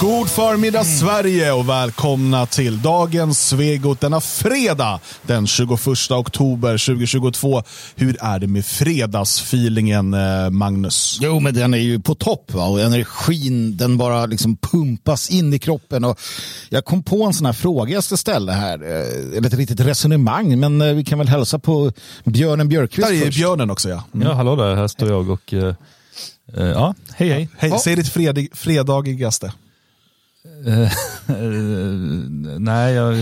God förmiddag Sverige och välkomna till dagens Svegot denna fredag den 21 oktober 2022. Hur är det med fredagsfeelingen eh, Magnus? Jo, men den är ju på topp va? och energin den bara liksom pumpas in i kroppen. Och jag kom på en sån här fråga jag ska ställa här, eh, eller ett litet resonemang, men eh, vi kan väl hälsa på Björnen Björkqvist Där är först. björnen också ja. Mm. Ja, hallå där, här står jag och... eh, ja, hej hej. Hej, Ja. säg ditt fredig, fredagigaste. Eh, nej, jag...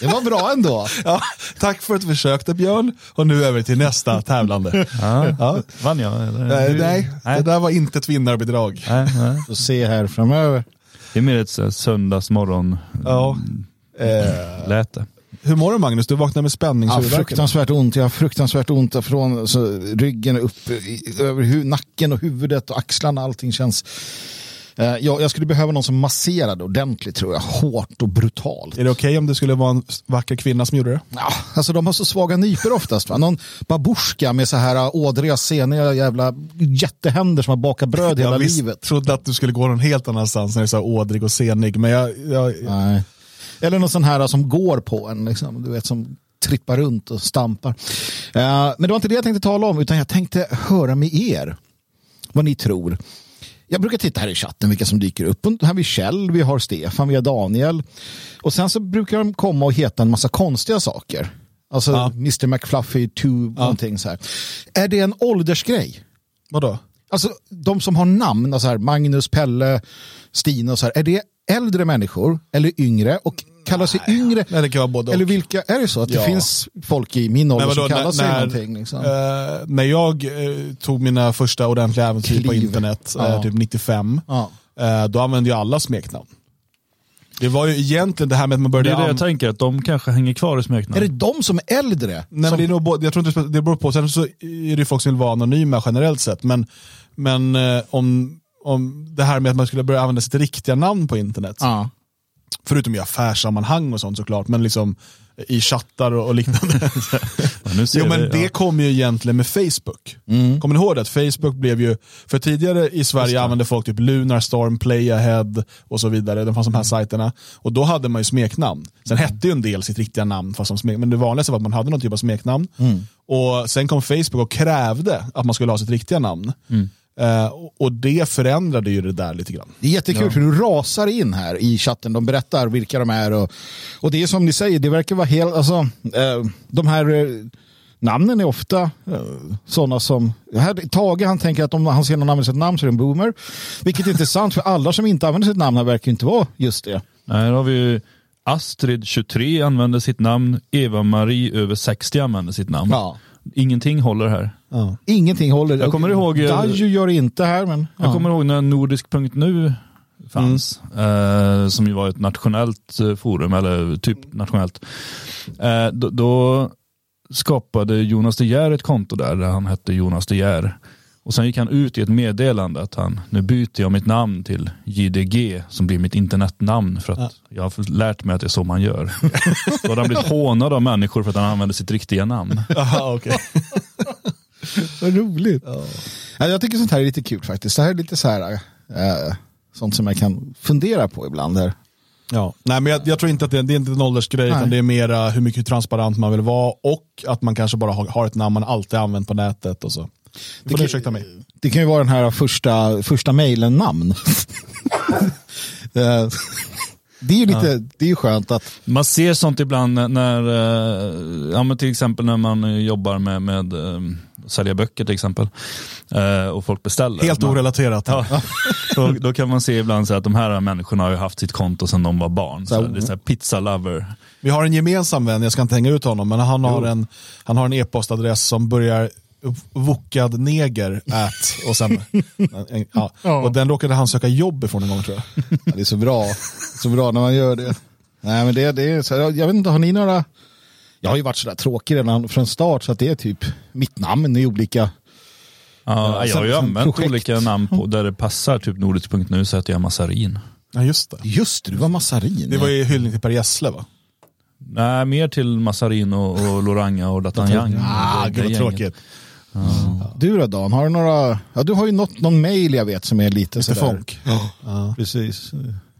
Det var bra ändå. Ja, tack för att du försökte Björn och nu över till nästa tävlande. Ja, Ja. Vann jag? Eller? Eh, nej, det nej. där var inte ett vinnarbidrag. nej, nej. Får se här framöver. Det är mer ett så söndagsmorgon Ja. Eh, läte. hur mår du Magnus? Du vaknade med Ja, spänningshuvudvärk. fruktansvärt ont. Jag har fruktansvärt ont från så, ryggen upp i, över hu- nacken och huvudet och axlarna. Allting känns... Eh, jag, jag skulle behöva någon som masserade ordentligt tror jag. Hårt och brutalt. Är det okej om det skulle vara en vacker kvinna som gjorde det? Ja, alltså de har så svaga nypor oftast. Va? Någon babushka med så här äh, ådriga, seniga jävla jättehänder som har bakat bröd hela jag visst livet. trodde att du skulle gå någon helt annanstans när du sa ådrig och senig. Men jag, jag, Nej. Eller någon sån här som går på en, liksom, du vet, som trippar runt och stampar. Eh, men det var inte det jag tänkte tala om, utan jag tänkte höra med er vad ni tror. Jag brukar titta här i chatten vilka som dyker upp. Här har vi Kjell, vi har Stefan, vi har Daniel. Och sen så brukar de komma och heta en massa konstiga saker. Alltså Ja. Mr McFluffy 2, någonting så här. Är det en åldersgrej? vadå? Alltså de som har namn, alltså här, Magnus, Pelle, Stina och så här. Är det äldre människor eller yngre? Och kallar sig yngre? Nej, det kan vara både och. Eller vilka, är det så att Ja. det finns folk i min ålder Men som vadå, kallar när- sig när- någonting? Liksom? Eh, när jag eh, tog mina första ordentliga äventyr på internet, eh, Ja. typ 95, Ja. eh, då använde jag alla smeknamn. Det var ju egentligen det här med att man började... Det är det jag tänker, att de kanske hänger kvar i Är smeknamn. det de som är äldre? Nej, som, men det, är nog, jag tror inte det beror på. Sen så är det folk som vill vara anonyma generellt sett. Men, men eh, om, om det här med att man skulle börja använda sitt riktiga namn på internet. ja. Förutom i affärssammanhang och sånt såklart. Men liksom i chattar och, och liknande. Jo men det ja. kom ju egentligen med Facebook. Mm. Kommer ni ihåg det? Att Facebook blev ju, för tidigare i Sverige använde folk typ Lunarstorm, Playahead och så vidare. Det fanns de här Mm. sajterna. Och då hade man ju smeknamn. Sen hette ju en del sitt riktiga namn, fast som smek, men det vanligaste var att man hade någon typ av smeknamn. Mm. Och sen kom Facebook och krävde att man skulle ha sitt riktiga namn. Eh, och, det förändrade ju det där lite grann. Det är jättekul för du rasar in här i chatten. De berättar vilka de är. Och, och det är som ni säger, det verkar vara helt... Alltså, eh, de här eh, namnen är ofta eh, sådana som... Här, Tage han tänker att om han ser någon använda sitt namn så är det en boomer. Vilket är intressant för alla som inte använder sitt namn här verkar inte vara just det. Nej, då har vi ju Astrid 23 använder sitt namn, Eva-Marie över 60 använder sitt namn. Ja. Ingenting håller här. Ingenting håller. Jag kommer ihåg- Daju gör inte här men... Jag kommer ihåg när nordisk.nu fanns, eh, som ju var ett nationellt eh, forum, eller typ nationellt. Eh, då, då skapade Jonas De Geer ett konto där, där han hette Jonas De Geer. Och sen gick han ut i ett meddelande att han, nu byter jag mitt namn till JDG som blir mitt internetnamn för att jag har lärt mig att det är så man gör. Då hade han blivit hånad av människor för att han använde sitt riktiga namn. Aha, okay. Vad roligt. Ja, jag tycker sånt här är lite kul faktiskt. Det här är lite så här, eh, sånt som jag kan fundera på ibland. Här. Ja. Nej, men jag, jag tror inte att det, det är inte en åldersgrej, Nej. utan det är mera hur mycket transparent man vill vara och att man kanske bara har, har ett namn man alltid använt på nätet. Och så. Det kan- ursäkta mig. Det kan ju vara den här första, första mejlen namn. Eh, det är ju lite, det är skönt att, Man ser sånt ibland när, eh, ja, men till exempel när man jobbar med, med eh, sälja böcker till exempel. Och folk beställer. Helt man, orelaterat. Ja, då, då kan man se ibland så att de här människorna har ju haft sitt konto sedan de var barn. Så Så- det är så pizza lover. Vi har en gemensam vän, jag ska inte hänga ut honom, men han har en, han har en e-postadress som börjar vokad neger at och sen, en, ja. Ja. Och den råkade han söka jobb ifrån en gång tror jag. ja, det är så bra, så bra när man gör det. Nej men det, det är så jag vet inte, har ni några, jag har ju varit sådär tråkig redan från start så att det är typ mitt namn i olika, Ja, jag har ju använt projekt. olika namn på där det passar, typ nordisk.nu så heter jag Massarin. Ja just det. just det, du var massarin. Det var ju hyllning till Per Gessle va? Nej, mer till Massarin och, och Loranga och D'Artagnan. Ah, gud vad gänget. Tråkigt. Du då Dan, har du några, ja du har ju något, någon mail jag vet som är lite Lite sådär. funk. Precis.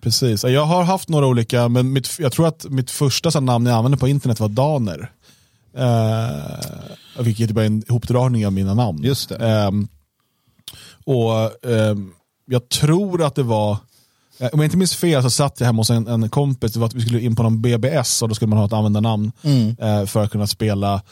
Precis. Jag har haft några olika, men mitt, jag tror att mitt första så namn jag använde på internet var Daner. Uh, vilket är en ihopdragning av mina namn. Just det. Ehm, och ehm, jag tror att det var, eh, om jag inte minns fel så satt jag hemma hos en, en kompis, det var att vi skulle in på någon BBS och då skulle man ha ett användarnamn eh, för att kunna spela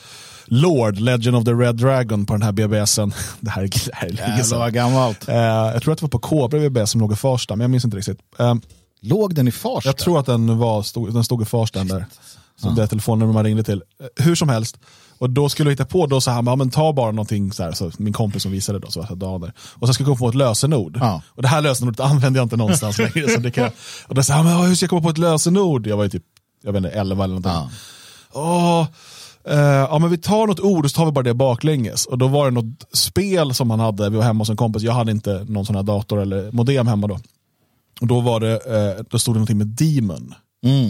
Lord, Legend of the Red Dragon på den här BBSen. Det här är, det här är länge sedan. gammalt. Eh, jag tror att det var på Kobra BBS som låg i Farsta, men jag minns inte riktigt. Ehm, Låg den i Farsta? jag tror att den, var, stod, den stod i Farsta där. Så det telefonnummer man ringde till. Eh, Hur som helst. Och då skulle jag hitta på då så här, men ta bara någonting så här, så min kompis som visade då, så var det. Och så ska jag komma på ett lösenord. Ja. Och det här lösenordet använder jag inte någonstans längre. Så det kan och då jag, men hur ska jag komma på ett lösenord? Jag var ju typ, jag vet inte, 11 eller någonting. Ja. Åh, eh, ja men vi tar något ord och så tar vi bara det baklänges. Och då var det något spel som han hade, vi var hemma hos en kompis, jag hade inte någon sån här dator eller modem hemma då. Och då var det, eh, då stod det någonting med Demon.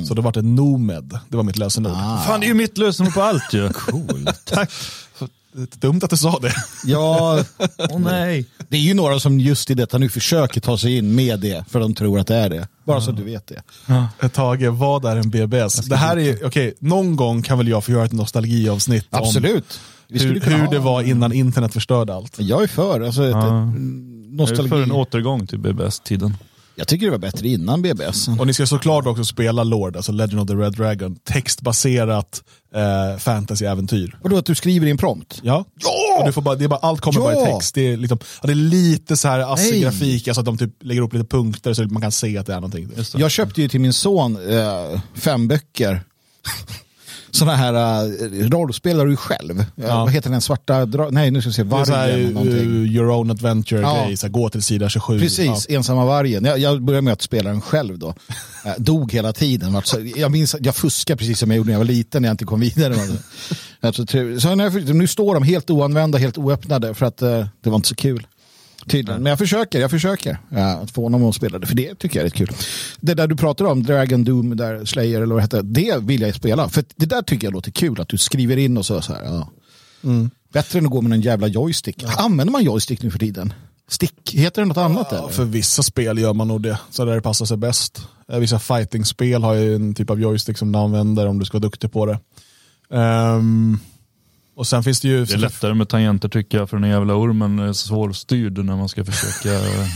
Så det var det Nomed, det var mitt lösenord. Fan, det är ju mitt lösenord på allt ju. Coolt. Tack. Det är Dumt att du sa det. Ja, Åh nej. det är ju några som just i detta nu försöker ta sig in med det, för de tror att det är det. Bara så att du vet det. Tage, vad är en BBS? Det här är, okej, någon gång kan väl jag få göra ett nostalgiavsnitt Absolut. Om hur, hur det var innan internet förstörde allt. Jag är för. Alltså, ett, Ja. ett, Jag är nostalgi. för en återgång till BBS-tiden. Jag tycker det var bättre innan BBS. Och ni ska såklart också spela Lord, alltså Legend of the Red Dragon, textbaserat eh, fantasy-äventyr. Och då att du skriver i en prompt. Ja, Ja! Och du får bara, det är bara, allt kommer bara i Ja! text. Det är, liksom, ja, det är lite så här Nej. ASCII-grafik, alltså att de typ lägger upp lite punkter så man kan se att det är någonting. Jag köpte ju till min son eh, fem böcker. Sådana här uh, rollspel där du själv. Ja. Vad heter den svarta? Nej, nu ska vi se. Det är här, Vargen. uh, your own adventure Ja. grej, så här, gå till sida 27. Precis, ensamma vargen. Jag, jag började med att spela den själv då. Eh, dog hela tiden. Jag minns jag fuskade precis som jag gjorde när jag var liten när jag inte kom vidare. Så nu står de helt oanvända, helt oöppnade för att eh, det var inte så kul. Tydligen. Men jag försöker, jag försöker ja, att få honom att spela det, för det tycker jag är rätt kul. Det där du pratar om, Dragon Doom, där Slayer eller vad det heter, det vill jag spela. För det där tycker jag låter kul, att du skriver in och så. så här, ja. Bättre än att gå med en jävla joystick. Använder man joystick nu för tiden? Stick, heter det något annat Ja, eller? för vissa spel gör man nog det, så där det passar sig bäst. Eh, Vissa fighting-spel har ju en typ av joystick som du använder om du ska vara duktig på det. Ehm, och sen finns det ju... Det är lättare med tangenter tycker jag för den jävla ormen är svårstyrd när man ska försöka med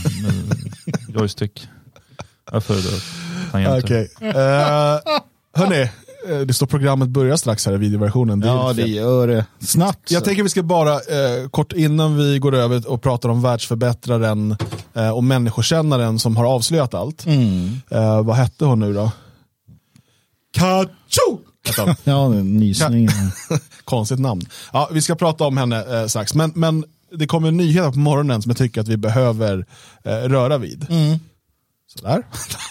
joystick. Jag föredrar tangenter. Okej. Uh, hörni, eh, det står programmet börjar strax här i videoversionen. Det Ja, det gör det. Snabbt. Jag så. tänker vi ska bara, eh, kort innan vi går över och pratar om världsförbättraren eh, och människokännaren som har avslöjat allt. Mm. Eh, vad hette hon nu då? Kacho! Hette hon. Ja, nysning. Konstigt namn. Ja, vi ska prata om henne eh, strax. Men, men det kommer en nyhet på morgonen som jag tycker att vi behöver eh, röra vid. Mm. Sådär.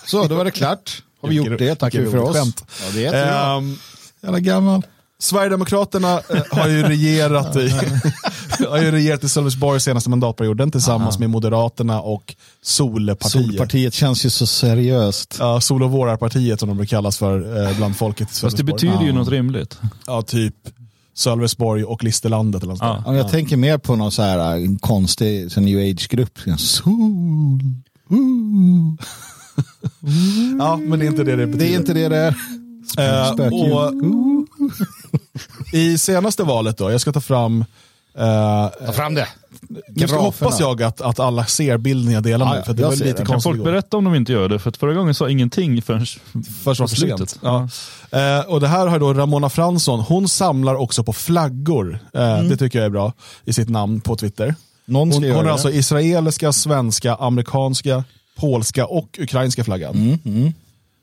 Så, då var det klart. Har vi gjort det. Tack för oss. skämt. Ja, det är jättebra. Ehm, Jävla gammal. Sverigedemokraterna eh, har ju regerat i, har ju regerat i Sölvesborg senaste mandatperioden tillsammans med Moderaterna och Solpartiet. Solpartiet känns ju så seriöst. Ja, Sol och vårarpartiet som de brukar kallas för eh, bland folket i Fast det betyder ju något rimligt. Ja, typ Sölvesborg och Listerlandet eller något Ja. Ja, jag tänker mer på någon så här en konstig så new age-grupp. Sol. Där. Ja, men det är inte det det betyder. Det är inte det det är. Eh, Spökljud. och I senaste valet då, jag ska ta fram eh, Ta fram det. nu ska, hoppas jag att, att alla ser bilden jag delar nu, ja, för det var lite den. Kan konstigt folk igår. berätta om de inte gör det? För att förra gången sa ingenting förrän Först var för slutet. sent. Ja. Eh, och det här har då Ramona Fransson, hon samlar också på flaggor, eh, det tycker jag är bra, i sitt namn på Twitter. Någon Hon, hon har det. alltså israeliska, svenska, amerikanska, polska och ukrainska flaggan.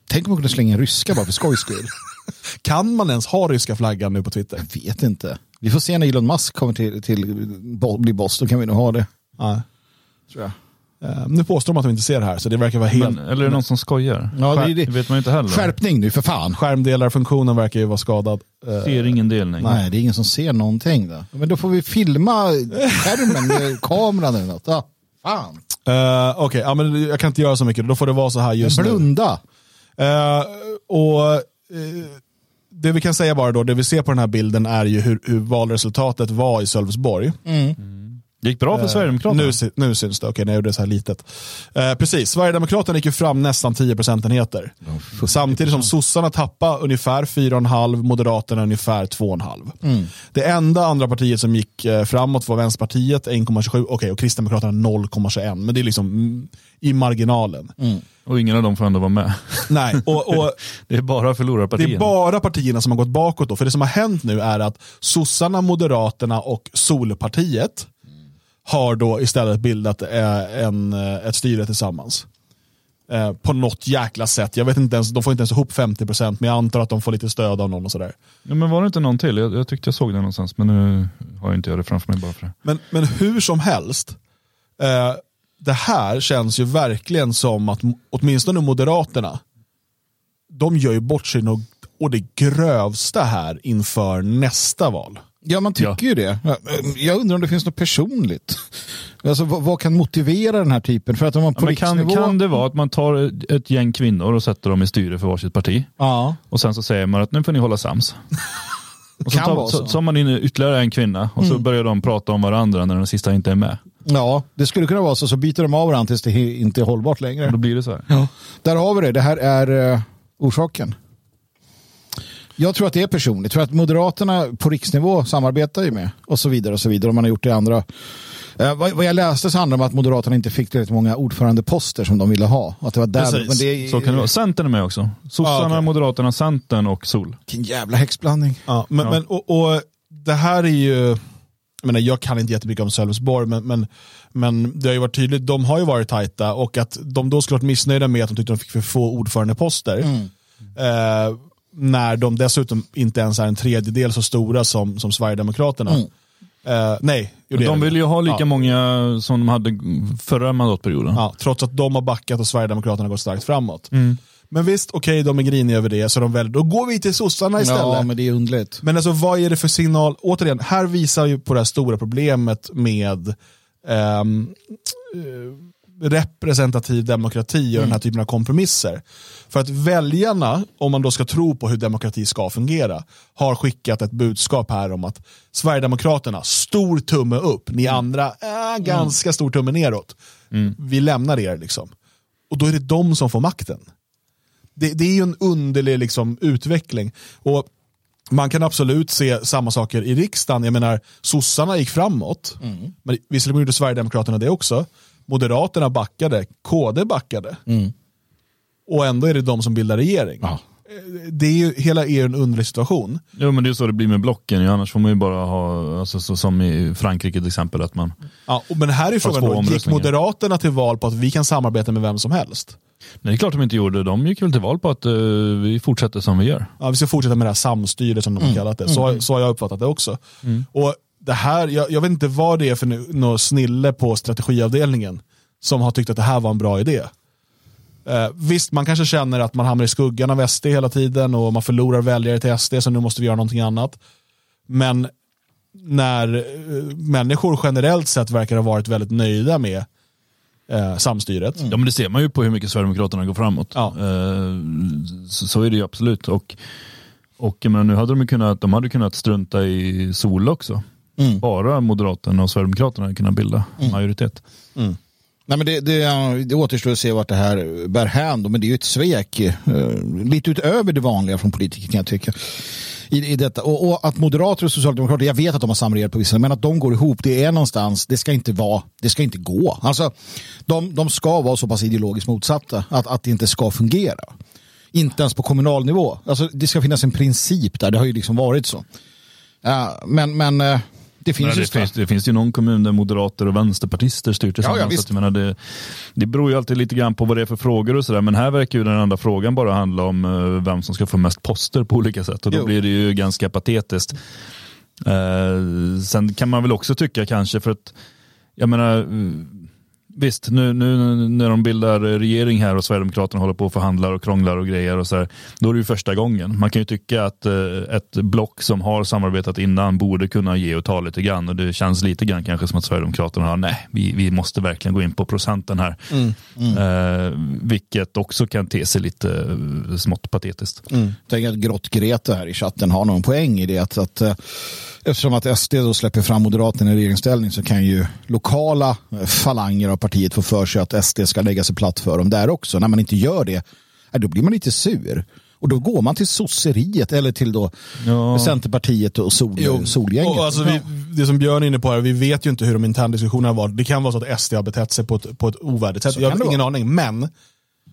Tänk om man kunde slänga ryska bara för skojs skull. Kan man ens ha ryska flaggan nu på Twitter? Jag vet inte. Vi får se när Elon Musk kommer till, till bli boss, då kan vi nog ha det. Nej. Tror jag. Eh, nu påstår de att de inte ser det här, så det verkar vara helt... Men, eller är det någon som skojar? Ja, det det. Det vet man ju inte heller. Skärpning nu för fan. Skärmdelarfunktionen verkar ju vara skadad. Eh, Ser ingen delning. Nej, det är ingen som ser någonting. Då. Men då får vi filma skärmen med kameran eller något. Ja, fan. eh, Okej, ja, men jag kan inte göra så mycket, då får det vara så här just nu. Blunda. Och det vi kan säga bara då, det vi ser på den här bilden är ju hur, hur valresultatet var i Sölvesborg. Det gick bra för Sverigedemokraterna. Nu, nu syns det, okej när jag gjorde det så här litet. Eh, precis, Sverigedemokraterna gick ju fram nästan 10 procentenheter. Samtidigt som sossarna tappade ungefär 4,5, Moderaterna ungefär 2,5. Det enda andra partiet som gick eh, framåt var Vänsterpartiet 1,27 okej, och Kristdemokraterna 0,21. Men det är liksom mm, i marginalen. Och ingen av dem får ändå vara med. Nej, och, och Det är bara det förlorarpartierna. är bara partierna som har gått bakåt. Då. För det som har hänt nu är att sossarna, Moderaterna och Solpartiet har då istället bildat eh, en, eh, ett styre tillsammans. Eh, på något jäkla sätt. Jag vet inte ens, de får inte ens ihop 50% men jag antar att de får lite stöd av någon och sådär. Ja, men var det inte någon till? Jag, jag tyckte jag såg det någonstans, men nu har jag inte det framför mig bara för det. Men, men hur som helst, eh, det här känns ju verkligen som att åtminstone Moderaterna, de gör ju bort sig något, och det grövsta här inför nästa val. Ja, man tycker Ja. ju det. Ja, Jag undrar om det finns något personligt. Alltså, vad, vad kan motivera den här typen? För att om man på Ja, kan, riksnivå... kan det vara att man tar ett- gäng kvinnor och sätter dem i styre för varsitt parti? Ja. Och sen så säger man att nu får ni hålla sams. Och så Kan tar, så. så. har man in ytterligare en kvinna och så börjar de prata om varandra när den sista inte är med. ja, det skulle kunna vara så. Så byter de av varandra tills det inte är hållbart längre. Och då blir det så här. Ja. Där har vi det. Det här är eh, orsaken. Jag tror att det är personligt. För att Moderaterna på riksnivå samarbetar ju med och så vidare och så vidare. Och man har gjort det i andra. Eh, vad, vad jag läste så handlar det om att Moderaterna inte fick tillräckligt många ordförandeposter som de ville ha. Att det var där, Precis. men det Så kan det vara. Centern är med också. Sossarna, Ah, okej. Moderaterna, Centern och Sol. Vilken jävla häxblandning. Ja, men, Ja. Men, och, och det här är ju, jag, menar, jag kan inte jättemycket om Sölvesborg, men, men, men det har ju varit tydligt, de har ju varit tajta och att de då skulle varit missnöjda med att de tyckte de fick för få ordförandeposter. Eh, när de dessutom inte ens är en tredjedel så stora som, som Sverigedemokraterna. Eh, nej, De det. vill ju ha lika Ja. många som de hade förra mandatperioden. Ja, trots att de har backat och Sverigedemokraterna har gått starkt framåt. Men visst, okej, de är griniga över det, så de väljer, då går vi till sossarna istället. Ja, men det är underligt. Men alltså vad är det för signal? Återigen, här visar ju på det här stora problemet med eh, representativ demokrati och den här typen av kompromisser. För att väljarna, om man då ska tro på hur demokrati ska fungera, har skickat ett budskap här om att Sverigedemokraterna, stor tumme upp, ni andra, äh, ganska stor tumme neråt. Vi lämnar er liksom. Och då är det de som får makten. Det, det är ju en underlig liksom, utveckling. Och man kan absolut se samma saker i riksdagen. Jag menar, sossarna gick framåt. Men visserligen gjorde Sverigedemokraterna det också. Moderaterna backade, KD backade. Och ändå är det de som bildar regering. Ja. Det är ju, hela ju en underlig situation. Jo men det är så det blir med blocken, ju. annars får man ju bara ha, alltså, så, som i Frankrike till exempel, att man Ja, och- men här är frågan, då, gick. Moderaterna till val på att vi kan samarbeta med vem som helst? Nej, det är klart de inte gjorde. De gick väl till val på att eh, vi fortsätter som vi gör. Ja, vi ska fortsätta med det här samstyret som de har kallat det. Så, så har jag uppfattat det också. Och det här, jag, jag vet inte vad det är för nu- nå snille på strategiavdelningen som har tyckt att det här var en bra idé. Eh, visst, man kanske känner att man hamnar i skuggan av SD hela tiden och man förlorar väljare till SD så nu måste vi göra någonting annat. Men när eh, människor generellt sett verkar ha varit väldigt nöjda med eh, samstyret. Ja men det ser man ju på hur mycket Sverigedemokraterna går framåt. Ja. Eh, så, så är det ju absolut. Och, och menar, nu hade de kunnat, de hade kunnat strunta i Sol också. Bara Moderaterna och Sverigedemokraterna hade kunnat bilda majoritet. Nej, men det, det, det återstår att se vart det här bär hän. Men det är ju ett svek. eh, lite utöver det vanliga från politiker kan jag tycka. I, i detta. Och, och att moderater och socialdemokrater, jag vet att de har samregerat på vissa, men att de går ihop, det är någonstans, det ska inte vara, det ska inte gå. Alltså, de, de ska vara så pass ideologiskt motsatta att, att det inte ska fungera. Inte ens på kommunal nivå. Alltså, det ska finnas en princip där, det har ju liksom varit så. Ja, men, men eh, det finns det, finns, det finns ju någon kommun där moderater och vänsterpartister styr tillsammans. Ja, ja, så menar, det, det beror ju alltid lite grann på vad det är för frågor och sådär. Men här verkar ju den enda frågan bara handla om eh, vem som ska få mest poster på olika sätt. Och då Jo. blir det ju ganska patetiskt. Eh, sen kan man väl också tycka kanske för att jag menar Visst, nu, nu när de bildar regering här och Sverigedemokraterna håller på och förhandlar och krånglar och grejer och så här, då är det ju första gången. Man kan ju tycka att eh, ett block som har samarbetat innan borde kunna ge och ta lite grann och det känns lite grann kanske som att Sverigedemokraterna har, nej, vi, vi måste verkligen gå in på procenten här. Eh, vilket också kan te sig lite eh, smått patetiskt. Jag tänker att Grott Grete här i chatten har någon poäng i det. Att, att, eh, eftersom att SD då släpper fram Moderaterna i regeringsställning så kan ju lokala eh, falanger av partiet få för sig att SD ska lägga sig platt för dem där också. När man inte gör det, eh, då blir man lite sur. Och då går man till sosseriet eller till då Ja. Centerpartiet och sol, Solgänget. Och alltså vi, det som Björn är inne på här, vi vet ju inte hur de interna diskussionerna var. Det kan vara så att SD har betett sig på ett, på ett ovärdigt sätt. Så Jag har ingen vara. aning, men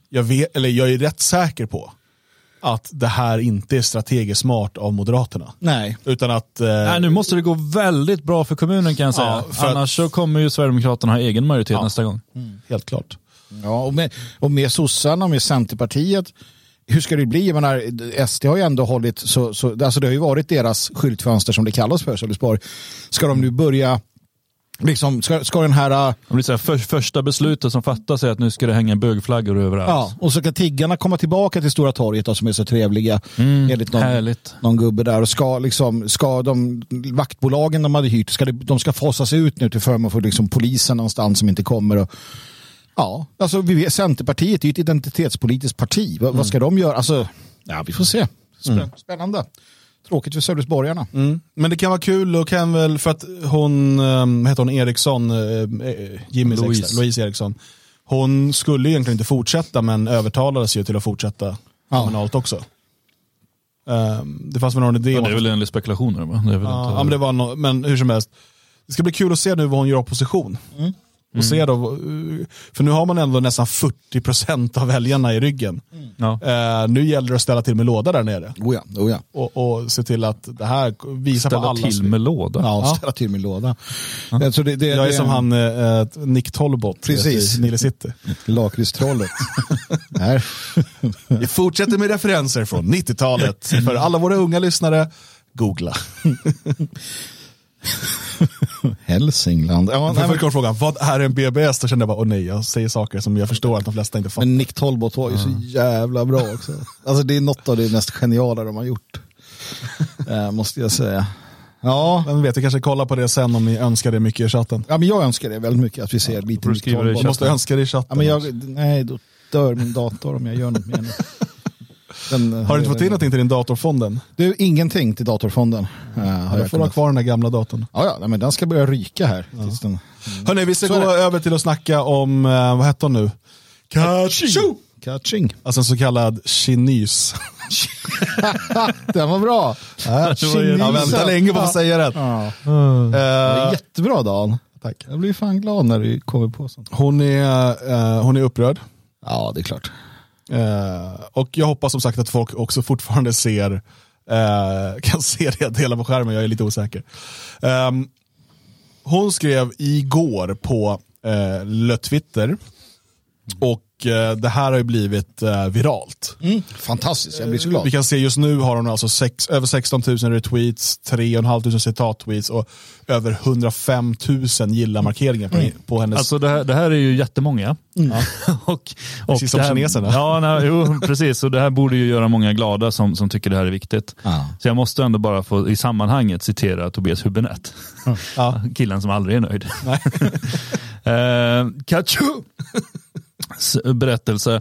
jag, vet, eller jag är rätt säker på att det här inte är strategiskt smart av Moderaterna. Nej, Utan att... Eh, Nej, nu måste det gå väldigt bra för kommunen kan jag säga. Ja, för att- Annars så kommer ju Sverigedemokraterna ha egen majoritet nästa gång. Helt klart. Ja, och med, och med sossarna och med Centerpartiet, hur ska det bli? Jag menar, SD har ju ändå hållit, så, så, alltså det har ju varit deras skyltfönster som det kallas för, Sölvesborg. Ska de nu börja, liksom, ska, ska den här, äh, Det blir så här, för, första beslutet som fattas är att nu ska det hänga bögflaggor överallt. ja, och så ska tiggarna komma tillbaka till Stora torget då, som är så trevliga, enligt någon, Härligt. någon gubbe där. Och ska, liksom, ska de vaktbolagen de hade hyrt, ska det, de ska fasas ut nu till förmån för liksom, polisen någonstans som inte kommer. Och, ja, alltså vi vet, Centerpartiet är ju ett identitetspolitiskt parti. Vad, vad ska de göra? Alltså, ja, vi får se. Spä, Spännande. Tråkigt för Sölvesborgarna. Mm. Men det kan vara kul och kan väl, för att hon, um, heter hon Eriksson, eh, eh, Jimmys Louise. Louise. Louise Eriksson. Hon skulle egentligen inte fortsätta men övertalades ju till att fortsätta Ja. kommunalt också. Um, det fanns väl någon idé Ja, det är väl enligt spekulationer va? Det är väl Ja, men, det var no men hur som helst. Det ska bli kul att se nu vad hon gör opposition. Och se då, eh, för nu har man ändå nästan 40% av väljarna i ryggen. ja. Eh, nu gäller det att ställa till med låda där nere. Oh ja, oh ja. Och, och se till att det här visar på Ställa alla. till med låda. Ja, Ja. ställa till min låda. Alltså det, det, Jag är det, som han eh, Nick Tolbot Precis. i Nile City. Lakritstrollet. Vi fortsätter med referenser från 90-talet. För alla våra unga lyssnare, googla. Hälsingland. Ja, nej, jag men, frågan, vad är en BBS? Då kände jag bara, åh nej, jag säger saker som jag förstår att de flesta inte fattar. men Nick Tolbot var ju så jävla bra också. Alltså det är något av det mest geniala de har gjort. Eh, måste jag säga. Ja, Vem vet, vi kanske kollar på det sen om ni önskar det mycket i chatten. ja men jag önskar det väldigt mycket att vi ser lite får du Nick Tolbot. Du måste önska det i chatten. Ja, men jag, nej, då dör min dator om jag gör något mer. Den, eh, Har du inte fått in någonting till din datorfonden? Du, ingenting till datorfonden. Uh, har jag får du ha kunnat- kvar den där gamla datorn. Ja, ja, nej, men den ska börja ryka här. Tills den... Hörni, vi ska Så gå över till att snacka om, eh, vad hette hon nu? Kaching! Catching. Alltså en så kallad chinys. Den var bra. ju- Jag väntar länge på att säga det. Ja. Det är Eh, jättebra Dan. tack. Jag blir fan glad när du kommer på sånt. Hon är, eh, hon är upprörd. Ja, det är klart. Eh, och jag hoppas som sagt att folk också fortfarande ser, uh, kan se det dela på skärmen, jag är lite osäker. Um, hon skrev igår på eh, uh, Le Twitter och eh, det här har ju blivit eh, viralt. Fantastiskt, jag blir så Vi glad. kan se just nu har hon alltså sex, över 16 000 retweets, 3 500 citat-tweets och över 105 000 gilla-markeringar på, på hennes... Alltså det här, det här är ju jättemånga. och, och Precis som det här, kineserna. Ja, nej, jo, precis. Och det här borde ju göra många glada som, som tycker det här är viktigt. Ja. Så jag måste ändå bara få i sammanhanget citera Tobias Hübinette. Ja. Killen som aldrig är nöjd. eh, Kachu! S- berättelse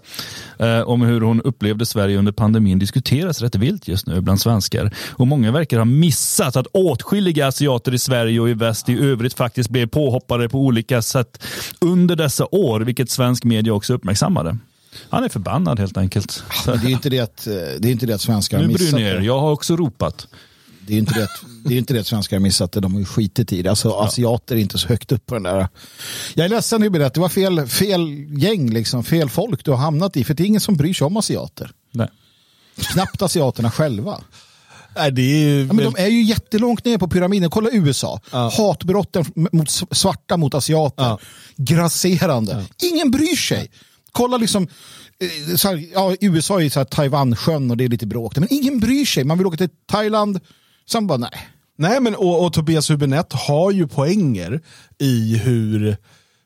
eh, om hur hon upplevde Sverige under pandemin diskuteras rätt vilt just nu bland svenskar. Och många verkar ha missat att åtskilliga asiater i Sverige och i väst i övrigt faktiskt blev påhoppade på olika sätt under dessa år, vilket svensk media också uppmärksammade. Han är förbannad helt enkelt. Det är inte det att, eh, det är inte det att svenskar har Nu bryr missat ni er, jag har också ropat. Det är inte det att, det är inte det svenskar har missat det. De har ju skitit i det. Alltså asiater är inte så högt upp på den där. Jag är ledsen nu det var fel, fel gäng, liksom, fel folk du har hamnat i. För det är ingen som bryr sig om asiater. Nej. Knappt asiaterna själva. Nej, det är ju... Ja, men de är ju jättelångt ner på pyramiden. Kolla USA. Hatbrotten mot svarta mot asiater. Ja. Grasserande. Ingen bryr sig. Kolla liksom, eh, här, ja, USA är här Taiwansjön och det är lite bråk. Men ingen bryr sig. Man vill åka till Thailand. Sen bara nej. Nej, men och, och Tobias Hübinette har ju poänger i hur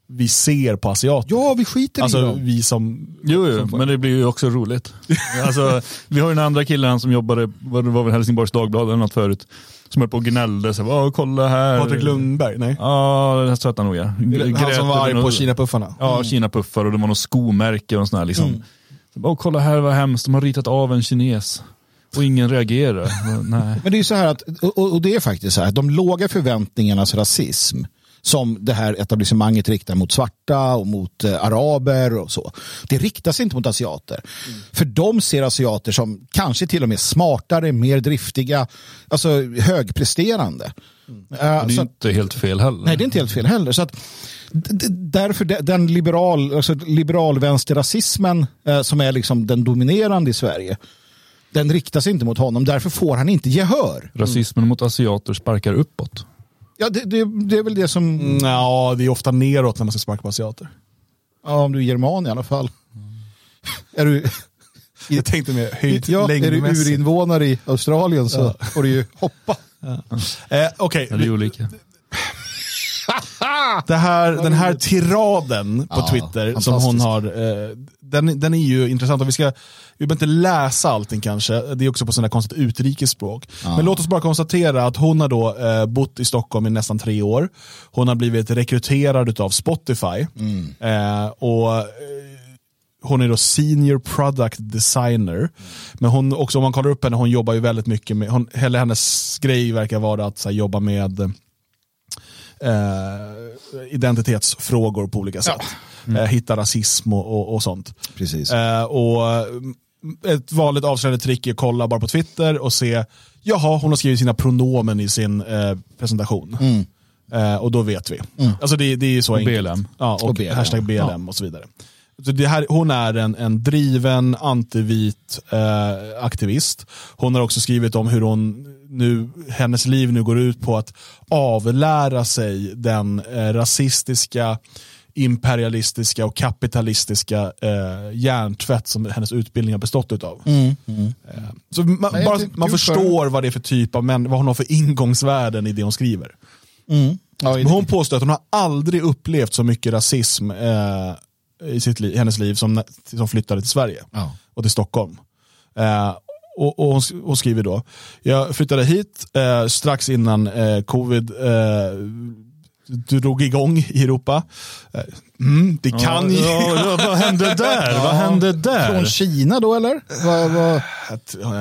vi ser på asiater. Ja, vi skiter i Alltså dem. vi som... Jo, jo men det blir ju också roligt. alltså, vi har ju den andra killen som jobbade, vad det var väl Helsingborgs Dagblad eller något förut, som höll på och gnällde. Så, "Åh, kolla här. Patrik Lundberg, nej. Ja, det tror jag att han nog är. Han som var arg på Kina-puffarna. Ja, Kina-puffar och det var något skomärke och sån här liksom. Mm. Så, Åh, kolla här vad hemskt, de har ritat av en kines. Och ingen reagerar. Nej. Men det är så här att, och, och det är faktiskt så här, att de låga förväntningarnas rasism som det här etablissemanget riktar mot svarta och mot eh, araber och så. Det riktar sig inte mot asiater. För de ser asiater som kanske till och med smartare, mer driftiga, alltså högpresterande. Eh, Det är så ju att- inte helt fel heller. Nej, det är inte helt fel heller. Så att, därför de- den liberal, alltså liberalvänsterrasismen eh, som är liksom den dominerande i Sverige, den riktar sig inte mot honom. Därför får han inte gehör. Rasismen mot asiater sparkar uppåt. Ja, det, det, det är väl det som, Mm, Ja, det är ofta neråt när man ska sparka på asiater. ja, om du är german i alla fall. är du, Jag tänkte mer höjd ja, är du urinvånare i Australien så får du ju hoppa. Eh, Okej, Eller olika. det här, den här tiraden på Ja, Twitter som hon har, eh, den, den är ju intressant. Och vi, ska, vi behöver inte läsa allting kanske, det är också på sådana konstigt utrikesspråk. Men låt oss bara konstatera att hon har då eh, bott i Stockholm i nästan tre år. Hon har blivit rekryterad av Spotify. Eh, och eh, hon är då senior product designer. Men hon, också om man kollar upp henne, hon jobbar ju väldigt mycket med, hon, hela hennes grej verkar vara att här, jobba med eh, identitetsfrågor på olika sätt. Eh, hitta rasism och, och, och sånt. Precis. Eh, och mm, ett vanligt avslöjande trick är att kolla bara på Twitter och se, jaha, hon har skrivit sina pronomen i sin eh, presentation. Eh, och då vet vi. Alltså det, det är ju så Och enkelt. BLM. Ja, och, Och BLM. hashtag BLM och så vidare. Så det här, hon är en, en driven antivit eh, aktivist. Hon har också skrivit om hur hon nu, hennes liv nu går ut på att avlära sig den eh, rasistiska, imperialistiska och kapitalistiska eh, hjärntvätt som hennes utbildning har bestått utav. Mm, Eh, så man, Nej, bara, man förstår vad det är för typ av män, vad hon har för ingångsvärden i det hon skriver. Mm. Ja, hon påstår att hon har aldrig upplevt så mycket rasism eh, i sitt liv, hennes liv som, som flyttade till Sverige Ja. och till Stockholm. Eh, och, och hon, hon skriver då, jag flyttade hit eh, strax innan eh, covid eh, drog igång i Europa. Eh, mm, det kan ju... Ja, ja, vad hände där? Vad hände där? Från Kina då eller? Vad, vad,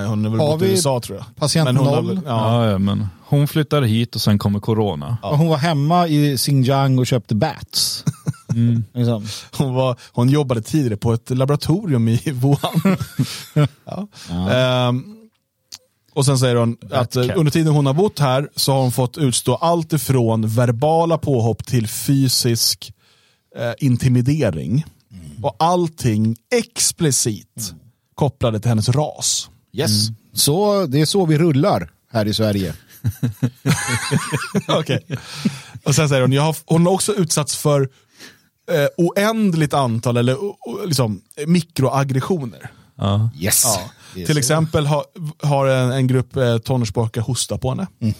hon har väl bott i USA tror jag. patient Men noll? väl- ja. Ja, ja, men hon flyttar hit och sen kommer corona. Hon var hemma i Xinjiang och köpte bats. Liksom. Hon, var, hon jobbade tidigare på ett laboratorium i Wuhan. ja. Ehm, och sen säger hon att eh, cat. under tiden hon har bott här så har hon fått utstå allt ifrån verbala påhopp till fysisk eh, intimidering. Och allting explicit kopplade till hennes ras. Yes. Så, det är så vi rullar här i Sverige. Okej. Och sen säger hon, jag har, hon har också utsatts för eh, oändligt antal eller o- liksom, mikroaggressioner. Ja. Yes. Ja. Det är Till så. exempel har, har en, en grupp eh, tonårspojkar hostat på henne.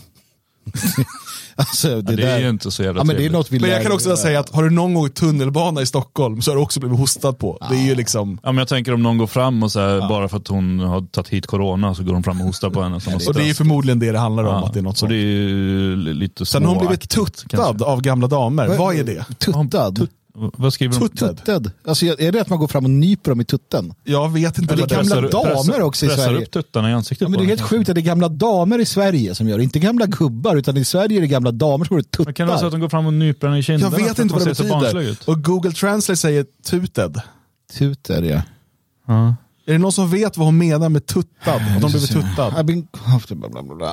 Alltså, det, Det, är där, ju inte så jävla ja, men det är något vi Men jag kan också säga att har du någon gång åkt tunnelbana i Stockholm så har du också blivit hostat på. Det är ju liksom... Ja, men jag tänker om någon går fram och så här, bara för att hon har tagit hit corona så går de fram och hostar på henne. Som Och det är ju förmodligen det det handlar om, att det är något så sånt. det är ju lite Sen har hon blivit tuttad kanske. av gamla damer. Vad är det? Tuttad? Vad skriver de? Tuttad? Tuttad? Alltså, är det att man går fram och nyper dem i tutten? Jag vet inte Eller det gamla är. damer pressar, också i pressar Sverige. upp tuttarna i ansiktet Ja, men det är helt sjukt att det är gamla damer i Sverige som gör det. Inte gamla gubbar, utan i Sverige är det gamla damer som går och Men kan det vara så att tuttar. de går fram och nyper henne i Jag kinderna? vet för inte vad det betyder. Och Google Translate säger tuted. Tutar, ja. Ja. Är det någon som vet vad hon menar med tuttad? Att de blivit tuttad? I've been.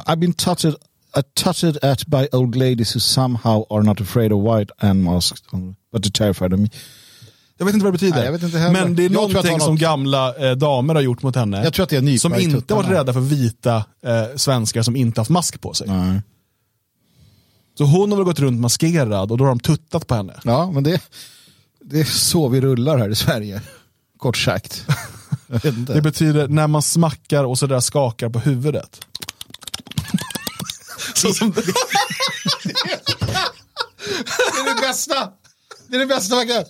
I've been touched, touched at by old ladies who somehow are not afraid of white and masked, but are terrified of me. Jag vet inte vad det betyder. Nej, inte. Men det är Jag någonting som något- gamla eh, damer har gjort mot henne. Jag tror att det är nypa som inte varit rädda för vita eh, svenskar som inte haft mask på sig. Nej. Så hon har väl gått runt maskerad och då har de tuttat på henne. Ja, men det, det är så vi rullar här i Sverige. Kort sagt. Det betyder när man smackar och sådär skakar på huvudet. Så som, Det är det bästa! Det är det bästa man kan.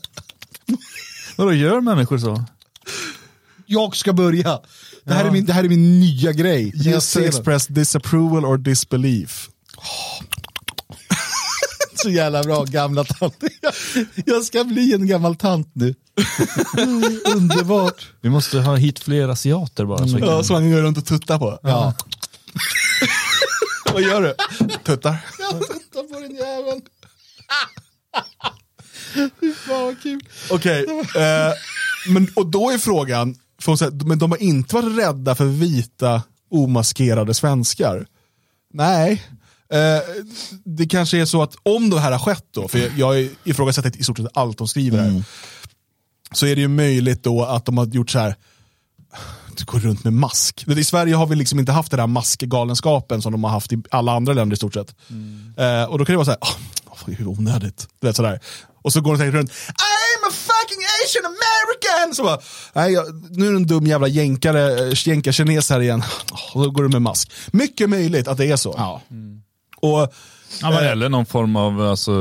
Vadå, gör människor så? Jag ska börja. Det här, är, min, det här är min nya grej. Just to ser den. express disapproval or disbelief. Så jävla bra, gamla tant. Jag ska bli en gammal tant nu. Underbart. Vi måste ha hit fler asiater bara. Så kan... Ja, som man går runt och tuttar på. Ja. Vad gör du? Tuttar. Jag tittar på den jäveln. Fy fan vad kul. Okej, eh, men och då är frågan, för hon säger, men de har inte varit rädda för vita omaskerade svenskar. Nej, eh, det kanske är så att om det här har skett då, för jag, jag ifrågasätter i stort sett allt de skriver här, så är det ju möjligt då att de har gjort så här går runt med mask. I Sverige har vi liksom inte haft den här maskgalenskapen som de har haft i alla andra länder i stort sett. Eh, och då kan det vara så här, oh, hur onödigt. Du vet, sådär. Och så går de runt, I'm a fucking asian american! Så bara, Nej, jag, nu är det en dum jävla jänkare, eh, jänkarkines här igen. Och då går du med mask. Mycket möjligt att det är så. Ja. Och, Ja, men eller någon form av, alltså,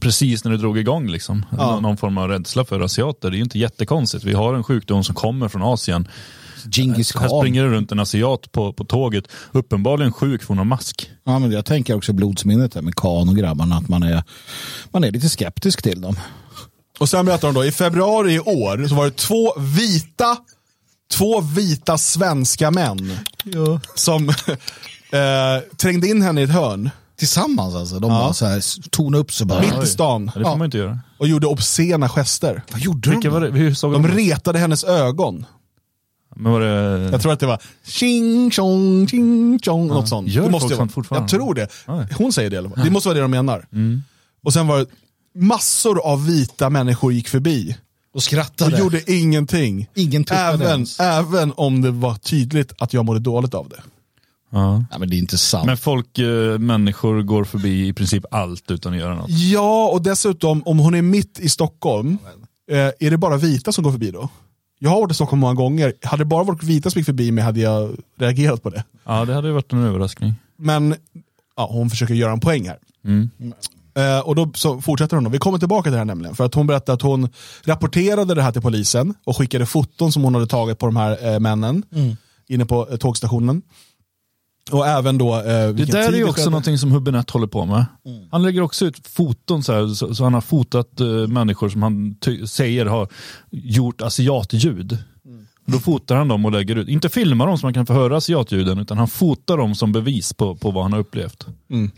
precis när det drog igång, liksom. Nå- någon form av rädsla för asiater. Det är ju inte jättekonstigt. Vi har en sjukdom som kommer från Asien. Här khan. springer det runt en asiat på, på tåget, uppenbarligen sjuk för hon har mask. Ja, men jag tänker också blodsminnet med Khan och grabbarna, att man är, man är lite skeptisk till dem. och sen berättar de då, i februari i år så var det två vita, två vita svenska män som eh, trängde in henne i ett hörn Tillsammans alltså. De bara så här, tona upp sig bara. mitt i stan Ja, det får man inte göra. och gjorde obscena gester. Vad gjorde Vilka var det? Hur såg De de? retade hennes ögon. Men var det... Jag tror att det var tjing tjong, tjing tjong, något sånt. Gör det måste folk sånt fortfarande? Jag tror det. Hon säger det i alla fall. Det måste vara det de menar. Och sen var det massor av vita människor gick förbi Och och skrattade. gjorde ingenting. Ingen även, ens. även om det var tydligt att jag mådde dåligt av det. Ja. Ja, men det är inte sant. Men folk, eh, människor går förbi i princip allt utan att göra något. Ja, och dessutom om hon är mitt i Stockholm, eh, är det bara vita som går förbi då? Jag har varit i Stockholm många gånger. Hade det bara varit vita som gick förbi mig hade jag reagerat på det. Ja, det hade ju varit en överraskning. Men ja, hon försöker göra en poäng här. Mm. Eh, och då så fortsätter hon. Då. Vi kommer tillbaka till det här nämligen. För att hon berättade att hon rapporterade det här till polisen och skickade foton som hon hade tagit på de här eh, männen inne på eh, tågstationen. Och även då eh, Det där är ju också skedde. någonting som Hubinett håller på med. Mm. Han lägger också ut foton så, här, så, så han har fotat eh, människor som han säger har gjort asiatljud. Mm. Då fotar han dem och lägger ut, inte filmar dem så man kan få höra asiatljuden, utan han fotar dem som bevis på, på vad han har upplevt. Mm.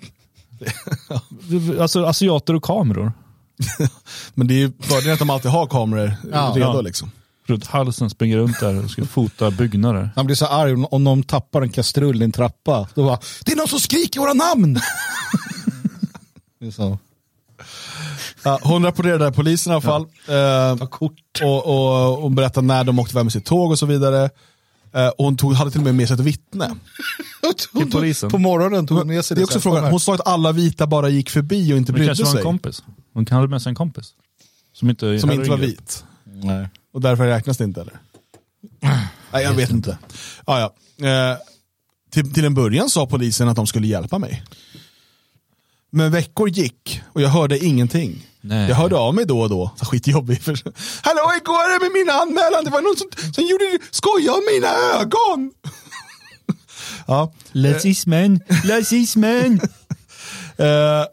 alltså asiater och kameror. Men det är ju fördelen att de alltid har kameror Ja. redo. Ja. Liksom. Runt halsen springer runt där och ska fota byggnader. Han blir så arg om- om någon tappar en kastrull i en trappa. Då bara, det är någon som skriker våra namn! det är så. Ja, hon rapporterade det här polisen i alla fall. Eh, kort. och, och hon berättade när de åkte iväg med sitt tåg och så vidare. Eh, och hon tog, hade till och med med sig ett vittne. Till polisen. På morgonen tog hon med sig Det är det. också så här, frågan, hon sa att alla vita bara gick förbi och inte Det brydde kanske var en sig. kompis. Hon kan ha med sig en kompis. Som inte, Som inte var vit. Nej. Och därför räknas det inte eller? Nej, jag vet inte. Ah, ja. eh, till, till en början sa polisen att de skulle hjälpa mig. Men veckor gick och jag hörde ingenting. Nej. Jag hörde av mig då och då, så skitjobbig. För, Hallå, hur går det med min anmälan? Det var någon som, som gjorde skoja om mina ögon. ja, Rasismen, rasismen. Eh,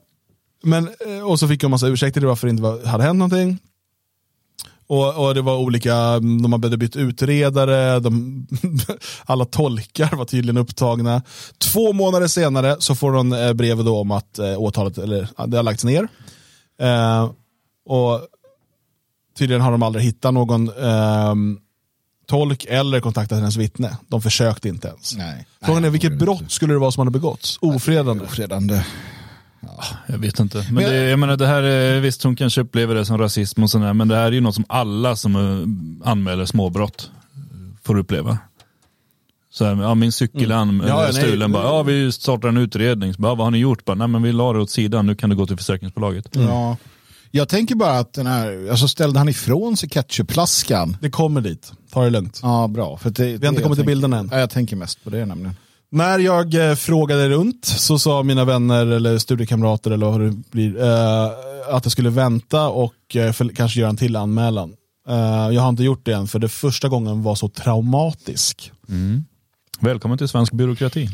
men, eh, och så fick jag en massa ursäkter till varför det inte var, hade hänt någonting. Och, och det var olika, mm, de hade bytt utredare, de, alla tolkar var tydligen upptagna. Två månader senare så får de eh, brev om att eh, åtalet, eller det har lagts ner. Eh, och tydligen har de aldrig hittat någon ehm, tolk eller kontaktat hennes vittne. De försökte inte ens. Nej. Frågan är vilket brott skulle det vara som hade begåtts? Ofredande. Ofredande. Jag vet inte. Men det, jag menar, det här är, visst hon kanske upplever det som rasism och sådär, men det här är ju något som alla som eh, anmäler småbrott får uppleva. Så här, ja, min cykel är Mm. Ja, stulen, bara, ja, vi startar en utredning. Så bara, vad har ni gjort? Bara, Nej, men vi la det åt sidan, nu kan du gå till försäkringsbolaget. Ja. Jag tänker bara att den här, alltså ställde han ifrån sig ketchupflaskan? Det kommer dit. Ta det lugnt. Ja, bra. För det, Vi har inte kommit till bilden än. Ja, jag tänker mest på det nämligen. När jag eh, frågade runt så sa mina vänner eller studiekamrater eller vad det blir eh, att jag skulle vänta och eh, kanske göra en till anmälan. Jag har inte gjort det än för det första gången var så traumatisk. Välkommen till svensk byråkrati.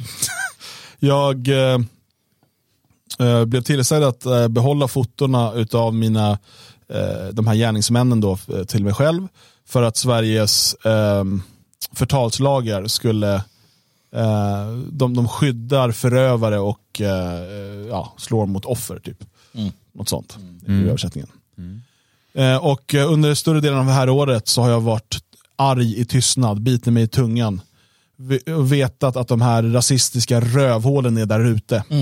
Jag eh, blev tillsagd att eh, behålla fotona utav mina, eh, de här gärningsmännen då, till mig själv. För att Sveriges eh, förtalslagar skulle, de, de skyddar förövare och eh, ja, slår mot offer. typ. Något sånt i översättningen. Eh, och eh, under större delen av det här året så har jag varit arg i tystnad, biter mig i tungan. Och Vetat att de här rasistiska rövhålen är där ute. Och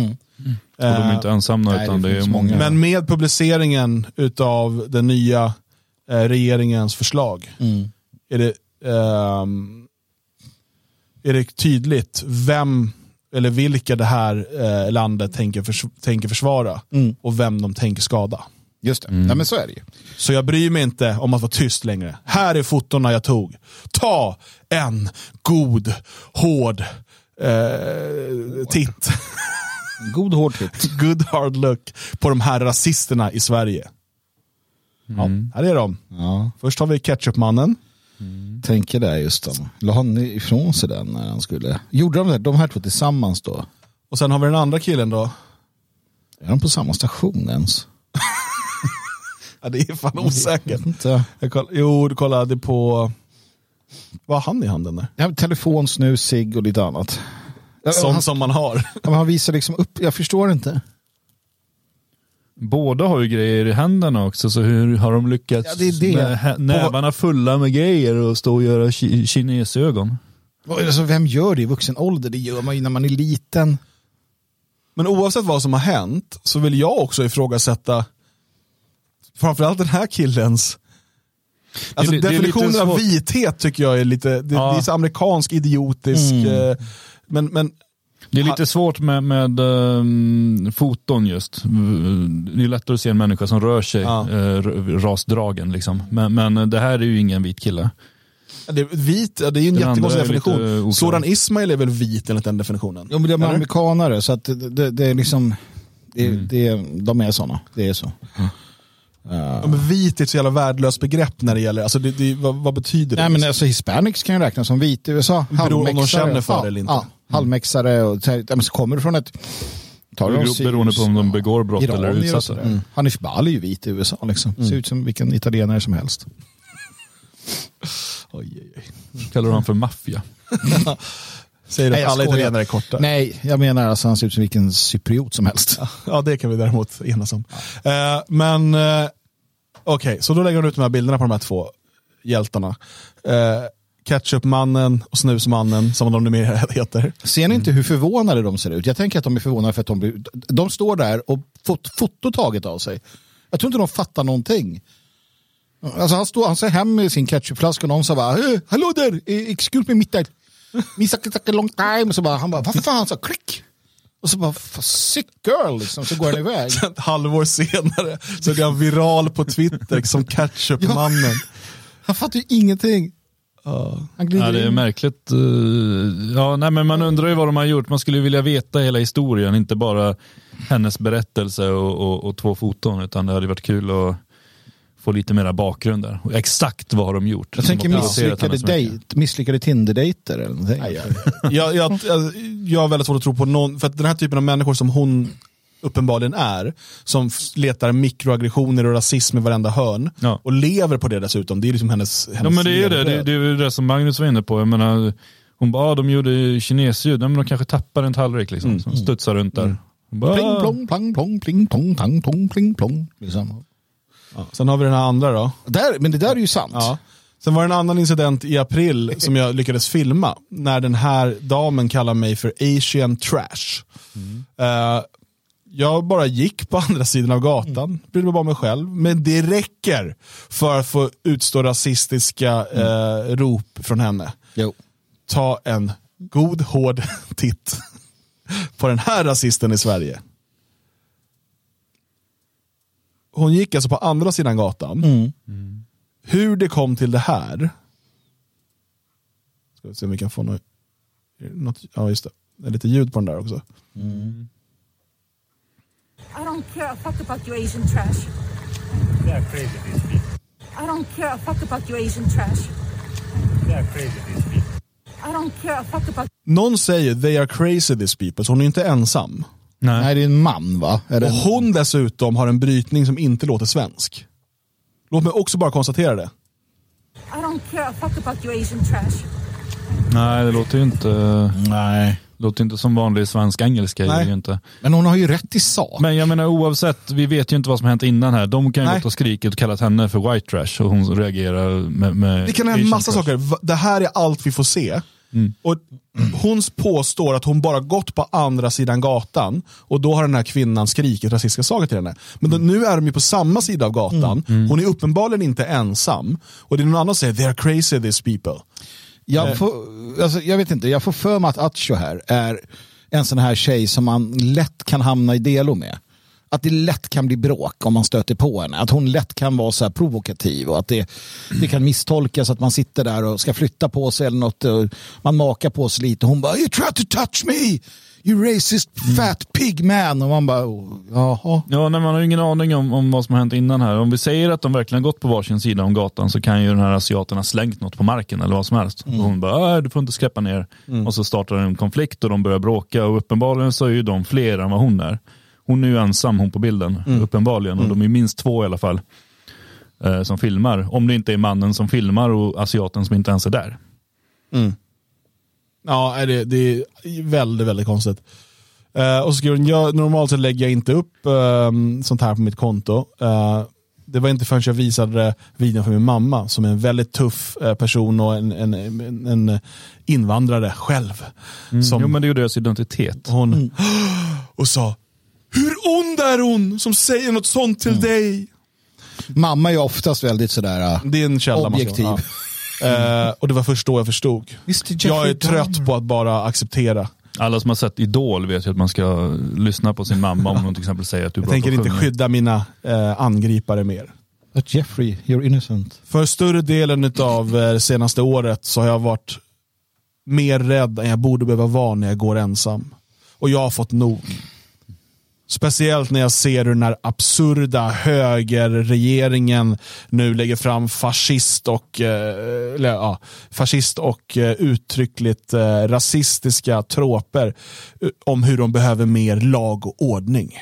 de är inte ensamma nej, utan det det, är många. många. Men med publiceringen utav den nya eh, regeringens förslag är, det, ehm, är det tydligt vem eller vilka det här eh, landet tänker, förs tänker försvara och vem de tänker skada. Just det, ja, men så är det ju. Så jag bryr mig inte om att vara tyst längre. Här är fotona jag tog. Ta en god, hård eh, titt. God hård titt. Good hard look på de här rasisterna i Sverige. Ja, här är de. Ja, Först har vi ketchupmannen. Tänker det just om. La han ifrån sig den när han skulle... Gjorde de det, de här två tillsammans då? Och sen har vi den andra killen då. Är de på samma station ens? Ja, det är fan osäkert. inte. Jag koll, jo, du kollade på... Vad har han i handen där? Har telefon, snus, cigg och lite annat. Ja, Sånt som man har. ja, han visar liksom upp, jag förstår inte. Båda har ju grejer i händerna också, så hur har de lyckats Ja, det är det. med nävarna fulla med grejer och stå och göra ki- kinesögon? Alltså, vem gör det i vuxen ålder? Det gör man ju när man är liten. Men oavsett vad som har hänt så vill jag också ifrågasätta framförallt den här killens Alltså Det definitionen av vithet tycker jag är lite, det, Ja. det är så amerikansk, idiotisk. eh, Men, men Det är lite svårt med, med ehm, foton just. Det är lättare att se en människa som rör sig Ja. eh, rasdragen. Liksom. Men, men det här är ju ingen vit kille. det, är vit, det är ju en jättekonstig definition. Soran Ismail är väl vit enligt den definitionen? Ja, men de är amerikanare så att det, det, det är liksom, det, det, de är sådana. Det är så. Ja, men vit är ett så jävla värdelöst begrepp när det gäller, alltså det, det, vad, vad betyder det? Nej men alltså hispanics kan ju räknas som vit i USA. Beror om de känner för ja, det eller inte. Ja, halvmexare och så, ja, kommer du från ett... Tar du Bero- Beroende på om de begår brott eller är Iranier utsatta. Mm. Hanif Bali är ju vit i USA liksom. Ser ut som vilken italienare som helst. Oj, oj, oj. Kallar de för maffia. Säger du att alla italienare är korta? Nej, jag menar alltså han ser ut som vilken cypriot som helst. Ja, det kan vi däremot enas om. Eh, men eh, okej, så då lägger hon ut de här bilderna på de här två hjältarna. Eh, ketchupmannen och snusmannen, som de numera heter. Ser ni inte hur förvånade de ser ut? Jag tänker att de är förvånade för att de, blir, de står där och fått foto taget av sig. Jag tror inte de fattar någonting. Alltså han, står, han ser hem med sin ketchupflaska och någon sa bara "Eh, Hallå där, excuse me mitt där. Me suck it a long time. Så bara, han bara, vad fan, så klick. Och så bara, "Fan, sick girl, liksom. så går han iväg. Ett halvår senare så är han viral på Twitter som ketchupmannen. Han fattar ju ingenting. Han glider Ja, det är märkligt. eh, Ja, nej, men man undrar ju vad de har gjort. Man skulle vilja veta hela historien, inte bara hennes berättelse och, och, och två foton. Utan det hade varit kul att få lite mera bakgrund där. Och exakt vad har de gjort. Jag tänker misslyckade, date, misslyckade Tinder-dejter eller någonting. Jag, jag, jag, jag har väldigt svårt att tro på någon, för att den här typen av människor som hon uppenbarligen är, som letar mikroaggressioner och rasism i varenda hörn Ja. och lever på det dessutom. Det är liksom hennes, hennes Ja men det är det. det. Det är det som Magnus var inne på. Jag menar, hon bara, ah, de gjorde kinesljud. Ja, men de kanske tappar en tallrik liksom. Som studsar runt där. Hon bara, Pling "Ah." plong, plang plong, pling plong, tang tong, pling plong. Liksom. Ja. Sen har vi den här andra då. Där, men det där är ju sant. Ja. Sen var det en annan incident i april som jag lyckades filma. När den här damen kallar mig för Asian trash. Eh, jag bara gick på andra sidan av gatan, brydde mig bara om mig själv. Men det räcker för att få utstå rasistiska eh, rop från henne. Jo. Ta en god hård titt på den här rasisten i Sverige. Hon gick alltså på andra sidan gatan. Hur det kom till det här. Ska vi se om vi kan få något. något ja, just det. Det är lite ljud på den där också. I don't care a fuck about your Asian trash. They are crazy, these people. I don't care a fuck about your Asian trash. They are crazy, these people. I don't care a fuck about Någon säger they are crazy these people, så hon är inte ensam. Nej. Nej, det är en man va? Är det Och hon dessutom har en brytning som inte låter svensk. Låt mig också bara konstatera det. I don't care a fuck about your Asian trash. Nej, det låter ju inte, Nej. Låter inte som vanlig Nej. Ju inte. Men hon har ju rätt i sak. Men jag menar oavsett, vi vet ju inte vad som hänt innan här. De kan ju gått och skrikit och kallat henne för white trash och hon reagerar med, med Det kan hända massa trash. saker. Det här är allt vi får se. Och Hon påstår att hon bara gått på andra sidan gatan och då har den här kvinnan skrikit rasistiska saker till henne. Men då, nu är de ju på samma sida av gatan. Hon är uppenbarligen inte ensam. Och det är någon annan som säger they are crazy these people. Jag, får, alltså, jag vet inte, jag får för mig att Acho här är en sån här tjej som man lätt kan hamna i delo med. Att det lätt kan bli bråk om man stöter på henne. Att hon lätt kan vara så här provokativ och att det, det kan misstolkas att man sitter där och ska flytta på sig eller något. Och man makar på sig lite och hon bara you try to touch me! You racist fat pig man! Och man bara oh, jaha. Ja, nej, man har ju ingen aning om, om vad som har hänt innan här. Om vi säger att de verkligen har gått på varsin sida om gatan så kan ju den här asiaten ha slängt något på marken eller vad som helst. Och hon bara, "Nej, du får inte skräpa ner. Och så startar en konflikt och de börjar bråka och uppenbarligen så är ju de fler än vad hon är. Hon är ju ensam hon på bilden, uppenbarligen. Och de är minst två i alla fall eh, som filmar. Om det inte är mannen som filmar och asiaten som inte ens är där. Ja, det, det är väldigt, väldigt konstigt. Eh, och så skriver hon, jag, normalt så lägger jag inte upp eh, sånt här på mitt konto. Eh, det var inte förrän jag visade videon för min mamma som är en väldigt tuff eh, person och en, en, en, en invandrare själv. Som Jo men det är ju deras identitet. hon och sa, hur ond är hon som säger något sånt till dig? Mamma är oftast väldigt sådär uh, Det är en källa. man ska- objektiv. ja. Eh, och det var först då jag förstod. Mr. Jag är trött på att bara acceptera. Alla som har sett Idol vet ju att man ska lyssna på sin mamma om hon till exempel säger att du är Jag bra tänker på att inte sjunga. skydda mina eh, angripare mer. But Jeffrey, you're innocent. För större delen av det senaste året så har jag varit mer rädd än jag borde behöva vara när jag går ensam. Och jag har fått nog. Speciellt när jag ser hur den här absurda högerregeringen nu lägger fram fascist och, eh, eller, ja, fascist och eh, uttryckligt eh, rasistiska tråper om hur de behöver mer lag och ordning.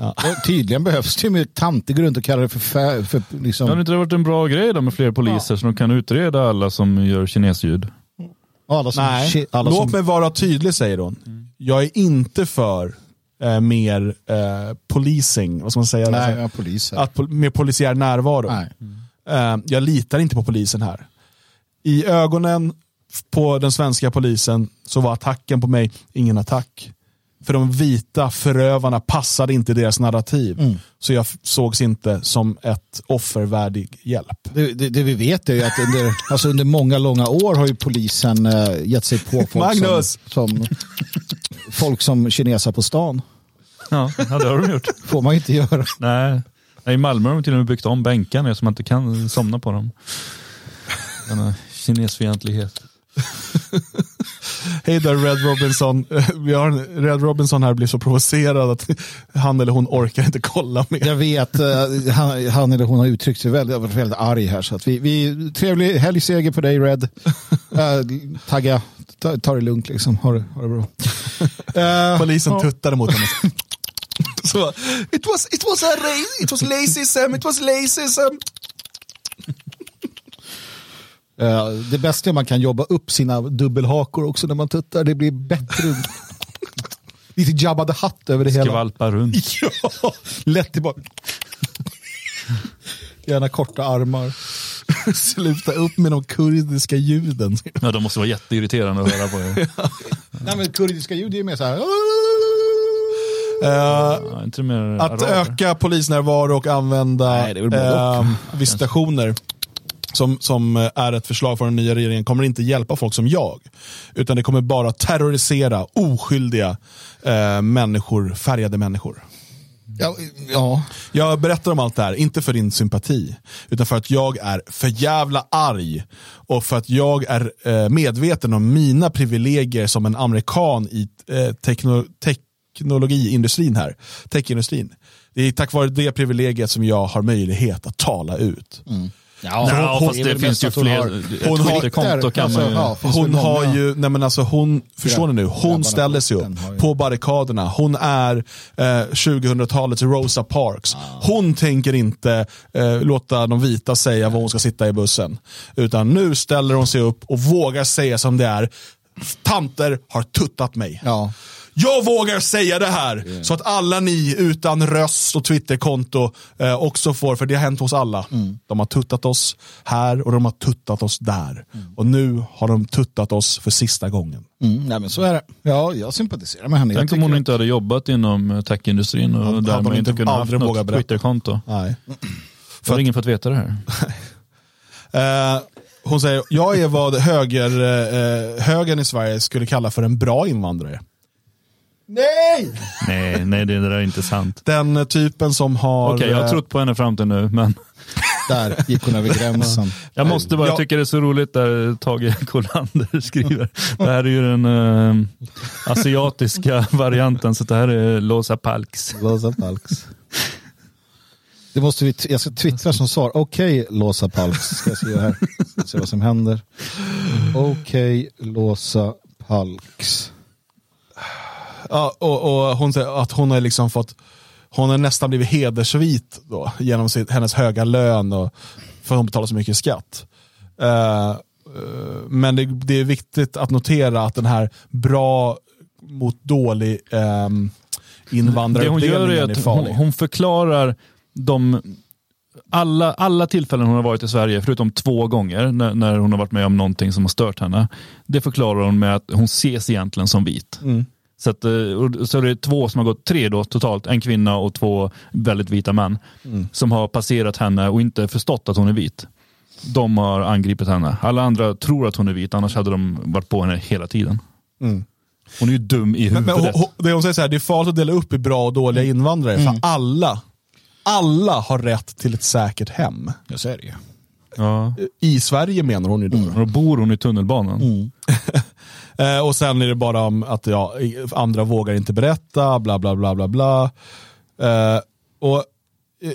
Och tydligen behövs det ju med tanter runt och kallar det för, fä, för liksom, inte det varit en bra grej då med fler poliser så de kan utreda alla som gör kinesljud? alla som, Nej, alla låt som, mig vara tydlig säger hon. Jag är inte för eh, mer eh, policing, vad ska man säga? Nej, Alltså, poliser. att, pol- mer polisiär närvaro. Nej. Eh, jag litar inte på polisen här. I ögonen på den svenska polisen så var attacken på mig ingen attack. För de vita förövarna passade inte deras narrativ. Mm. Så jag sågs inte som ett offervärdig hjälp. Det, det, det vi vet är ju att under, alltså under många, långa år har ju polisen uh, gett sig på folk Magnus! som, som, folk som kineser på stan. Ja, det har de gjort. får man inte göra. Nej. Nej, I Malmö har de till och med byggt om bänkarna så man inte kan somna på dem. Denna kinesfientlighet. Hej där Red Robinson. Vi har en, Red Robinson här blir så provocerad att han eller hon orkar inte kolla mer. Jag vet, eh, han, han eller hon har uttryckt sig väldigt, varit väldigt arg här. Så att vi, vi, trevlig helgseger på dig Red. Uh, tagga, ta, ta det lugnt liksom. Ha det, ha det bra. Eh, Polisen tuttade mot honom. Så, it was, it was a race, it was lacism, it was lacism. Eh, det bästa är att man kan jobba upp sina dubbelhakor också när man tuttar. Det blir bättre. Lite Jabba the Hutt över det hela. Skvalpa runt. Ja, lätt tillbaka. Gärna korta armar. Sluta upp med de kurdiska ljuden. Ja, de måste vara jätteirriterande att höra på. Er. Nej, men kurdiska ljud är ju mer så här. Mer att öka polisnärvaro och använda Nej, eh, visitationer som, som är ett förslag från den nya regeringen kommer inte hjälpa folk som jag. Utan det kommer bara terrorisera oskyldiga eh, människor, färgade människor. Ja, ja. Jag berättar om allt det här, inte för din sympati, utan för att jag är för jävla arg och för att jag är eh, medveten om mina privilegier som en amerikan i eh, tekno teknologiindustrin här, techindustrin. Det är tack vare det privilegiet som jag har möjlighet att tala ut. Ja, Ja, hon- fast det finns ju fler. hon har- Twitterkonto kan Alltså, man ju. ja, Hon har ju, nej men alltså hon, förstår ni nu, hon ställer sig upp på barrikaderna. Hon är eh, 2000-talets Rosa Parks. Hon tänker inte eh, låta de vita säga var hon ska sitta i bussen. Utan nu ställer hon sig upp och vågar säga som det är. Tanter har tuttat mig. Ja. Jag vågar säga det här så att alla ni utan röst och Twitterkonto eh, också får, för det har hänt hos alla. De har tuttat oss här och de har tuttat oss där. Och nu har de tuttat oss för sista gången. Mm, nej, men så är det. Ja, jag sympatiserar med henne. Tänk om hon att- inte hade jobbat inom eh, techindustrin och hade därmed inte inte kunnat vågat något. Twitterkonto. Nej. För ingen fått veta det här. Eh, hon säger, jag är vad höger, eh, högern i Sverige skulle kalla för en bra invandrare. Nej! Nej, nej det där är inte sant. Den typen som har... Okej, jag har trott på henne fram till nu, men Där gick hon över gränsen. jag måste bara, jag Ja. tycker det är så roligt där Tage Kolander skriver. Det här är ju den eh, asiatiska varianten, så det här är Losa Palks. Losa Palks. Det måste vi, jag ska twittra som svar. Okej, Låsa Palks. Ska jag skriva här. Ska se vad som händer. Okej, Låsa Palks. Ja, och, och hon säger att hon har liksom fått, hon har nästan blivit hedersvit då, genom sitt, hennes höga lön och för att hon betalar så mycket skatt. Eh, eh, men det, det är viktigt att notera att den här bra mot dålig um, är invandraruppdelningen är att farlig. hon, hon förklarar de alla, alla tillfällen hon har varit i Sverige, förutom två gånger när, när hon har varit med om någonting som har stört henne. Det förklarar hon med att hon ses egentligen som vit. Mm. Så, att, eh, så är det två som har gått, tre då totalt, en kvinna och två väldigt vita män. Mm. Som har passerat henne och inte förstått att hon är vit. De har angripit henne. Alla andra tror att hon är vit, annars hade de varit på henne hela tiden. Hon är ju dum i Mm. Men, huvudet. men, hon, hon- det hon säger så här, det är farligt att dela upp i bra och dåliga invandrare, för alla, alla har rätt till ett säkert hem. Ja, så är det ju. ja. I Sverige menar hon ju då. Och då bor hon i tunnelbanan. Eh, och sen är det bara om att ja, andra vågar inte berätta, bla bla bla bla bla. Eh, och eh,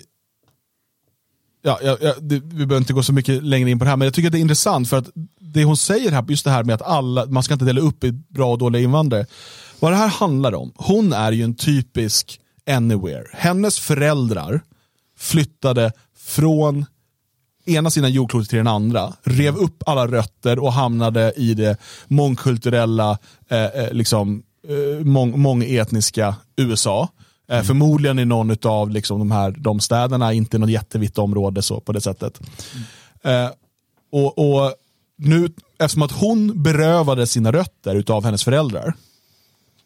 ja, ja, ja, det, Vi behöver inte gå så mycket längre in på det här, men jag tycker att det är intressant för att det hon säger här, just det här med att alla, man ska inte dela upp i bra och dåliga invandrare. Vad det här handlar om, hon är ju en typisk anywhere. Hennes föräldrar flyttade från ena sidan jordklotet till den andra, rev upp alla rötter och hamnade i det mångkulturella, eh, eh, liksom, eh, mång, mångetniska USA. Eh, Förmodligen i någon av liksom, de här de städerna, inte något jättevitt område så, på det sättet. Eh, och, och nu, eftersom att hon berövade sina rötter utav hennes föräldrar,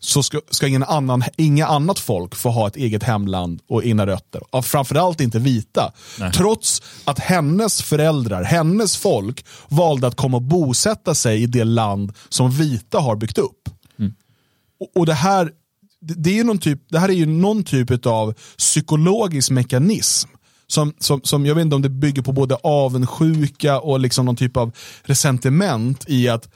så ska, ska ingen annan, inga annat folk få ha ett eget hemland och egna rötter. Och framförallt inte vita. Trots att hennes föräldrar, hennes folk valde att komma och bosätta sig i det land som vita har byggt upp. Och, och det här det, det är ju någon typ, det här är ju någon typ av psykologisk mekanism. Som, som, som, jag vet inte om det bygger på både avundsjuka och liksom någon typ av resentiment i att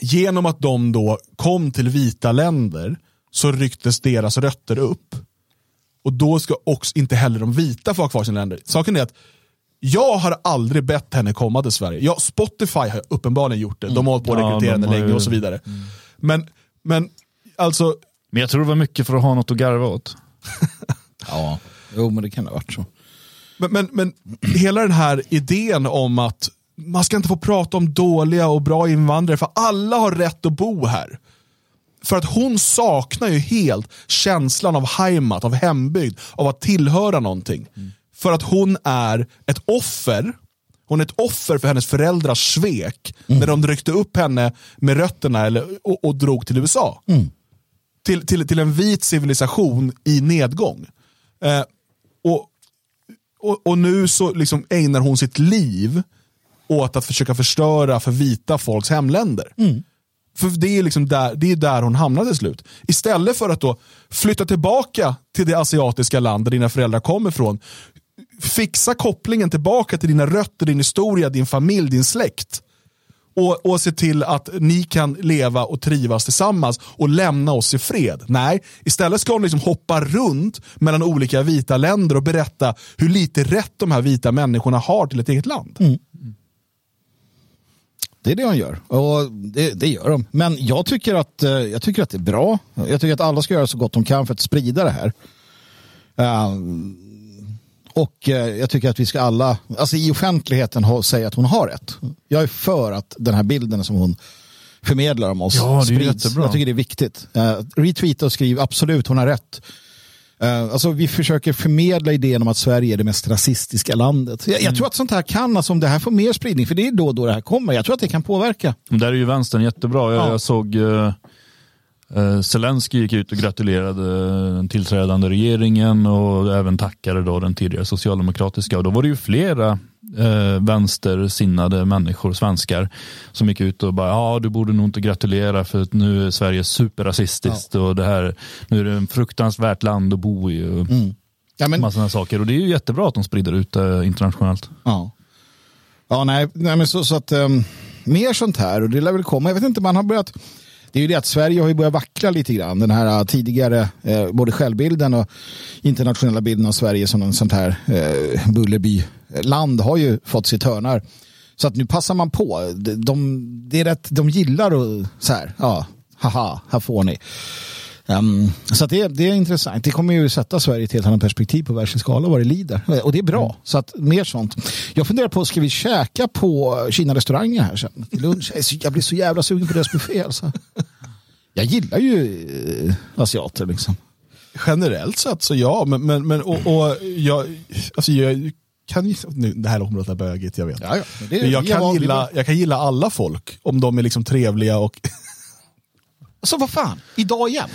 genom att de då kom till vita länder så rycktes deras rötter upp. Och då ska också inte heller de vita få ha kvar sina länder. Saken är att jag har aldrig bett henne komma till Sverige. Ja, Spotify har uppenbarligen gjort det. De har hållit på att Ja, rekrytera henne länge ju- och så vidare. Men, men alltså, Men jag tror det var mycket för att ha något att garva åt. Ja, jo men det kan ha varit så. Men, men, men hela den här idén om att man ska inte få prata om dåliga och bra invandrare för alla har rätt att bo här. För att hon saknar ju helt känslan av heimat, av hembygd, av att tillhöra någonting. För att hon är ett offer. Hon är ett offer för hennes föräldrars svek när de ryckte upp henne med rötterna eller, och, och drog till USA. Till, till, till en vit civilisation i nedgång. Eh, och, och, och nu så liksom ägnar hon sitt liv åt att försöka förstöra för vita folks hemländer. För det är, liksom där, det är där hon hamnar till slut. Istället för att då flytta tillbaka till det asiatiska land där dina föräldrar kommer ifrån. Fixa kopplingen tillbaka till dina rötter, din historia, din familj, din släkt. Och, och se till att ni kan leva och trivas tillsammans och lämna oss i fred. Nej, istället ska hon liksom hoppa runt mellan olika vita länder och berätta hur lite rätt de här vita människorna har till ett eget land. Det är det hon gör. Och det, det gör de. Men jag tycker, att, eh, jag tycker att det är bra. Jag tycker att alla ska göra så gott de kan för att sprida det här. Ehm, och eh, jag tycker att vi ska alla, alltså i offentligheten, säga att hon har rätt. Jag är för att den här bilden som hon förmedlar om oss Ja, det är sprids. jättebra. Jag tycker det är viktigt. Uh, retweeta och skriv absolut, hon har rätt. Eh, alltså vi försöker förmedla idén om att Sverige är det mest rasistiska landet. Jag, jag tror att sånt här kan, alltså om det här får mer spridning, för det är då och då det här kommer, jag tror att det kan påverka. Där är ju vänstern jättebra. Jag, Ja. jag såg uh, uh, Zelensky gick ut och gratulerade den tillträdande regeringen och även tackade då den tidigare socialdemokratiska. Och då var det ju flera uh, vänstersinnade människor, svenskar, som gick ut och bara ja du borde nog inte gratulera för nu är Sverige superrasistiskt och det här, nu är det en fruktansvärt land att bo i och Ja, men, massa saker. Och det är ju jättebra att de sprider ut det internationellt. ja. ja nej, nej, men så, så att um, mer sånt här och det lär väl komma. Jag vet inte, man har börjat det är ju det att Sverige har ju börjat vackla lite grann. Den här eh, tidigare, eh, både självbilden och internationella bilden av Sverige som en sånt här eh, Bullerby-land har ju fått sitt hörnar. Så att nu passar man på. De, de, det är rätt, de gillar och så här, ja, haha, här får ni. Um, så det, det är intressant. Det kommer ju sätta Sverige i ett helt annat perspektiv på världslig skala vad det lider. Och det är bra. Så att mer sånt. Jag funderar på, ska vi käka på Kina-restauranger här sen till lunch? Jag är blir så jävla sugen på deras buffé alltså. Jag gillar ju eh, asiater liksom. Generellt sett så ja, men, men, men och, och jag, alltså jag kan ju, nu, det här att låta bögigt, jag vet. Ja, ja, det- jag, kan gilla, jag kan gilla alla folk om de är liksom trevliga och Alltså vad fan, idag igen?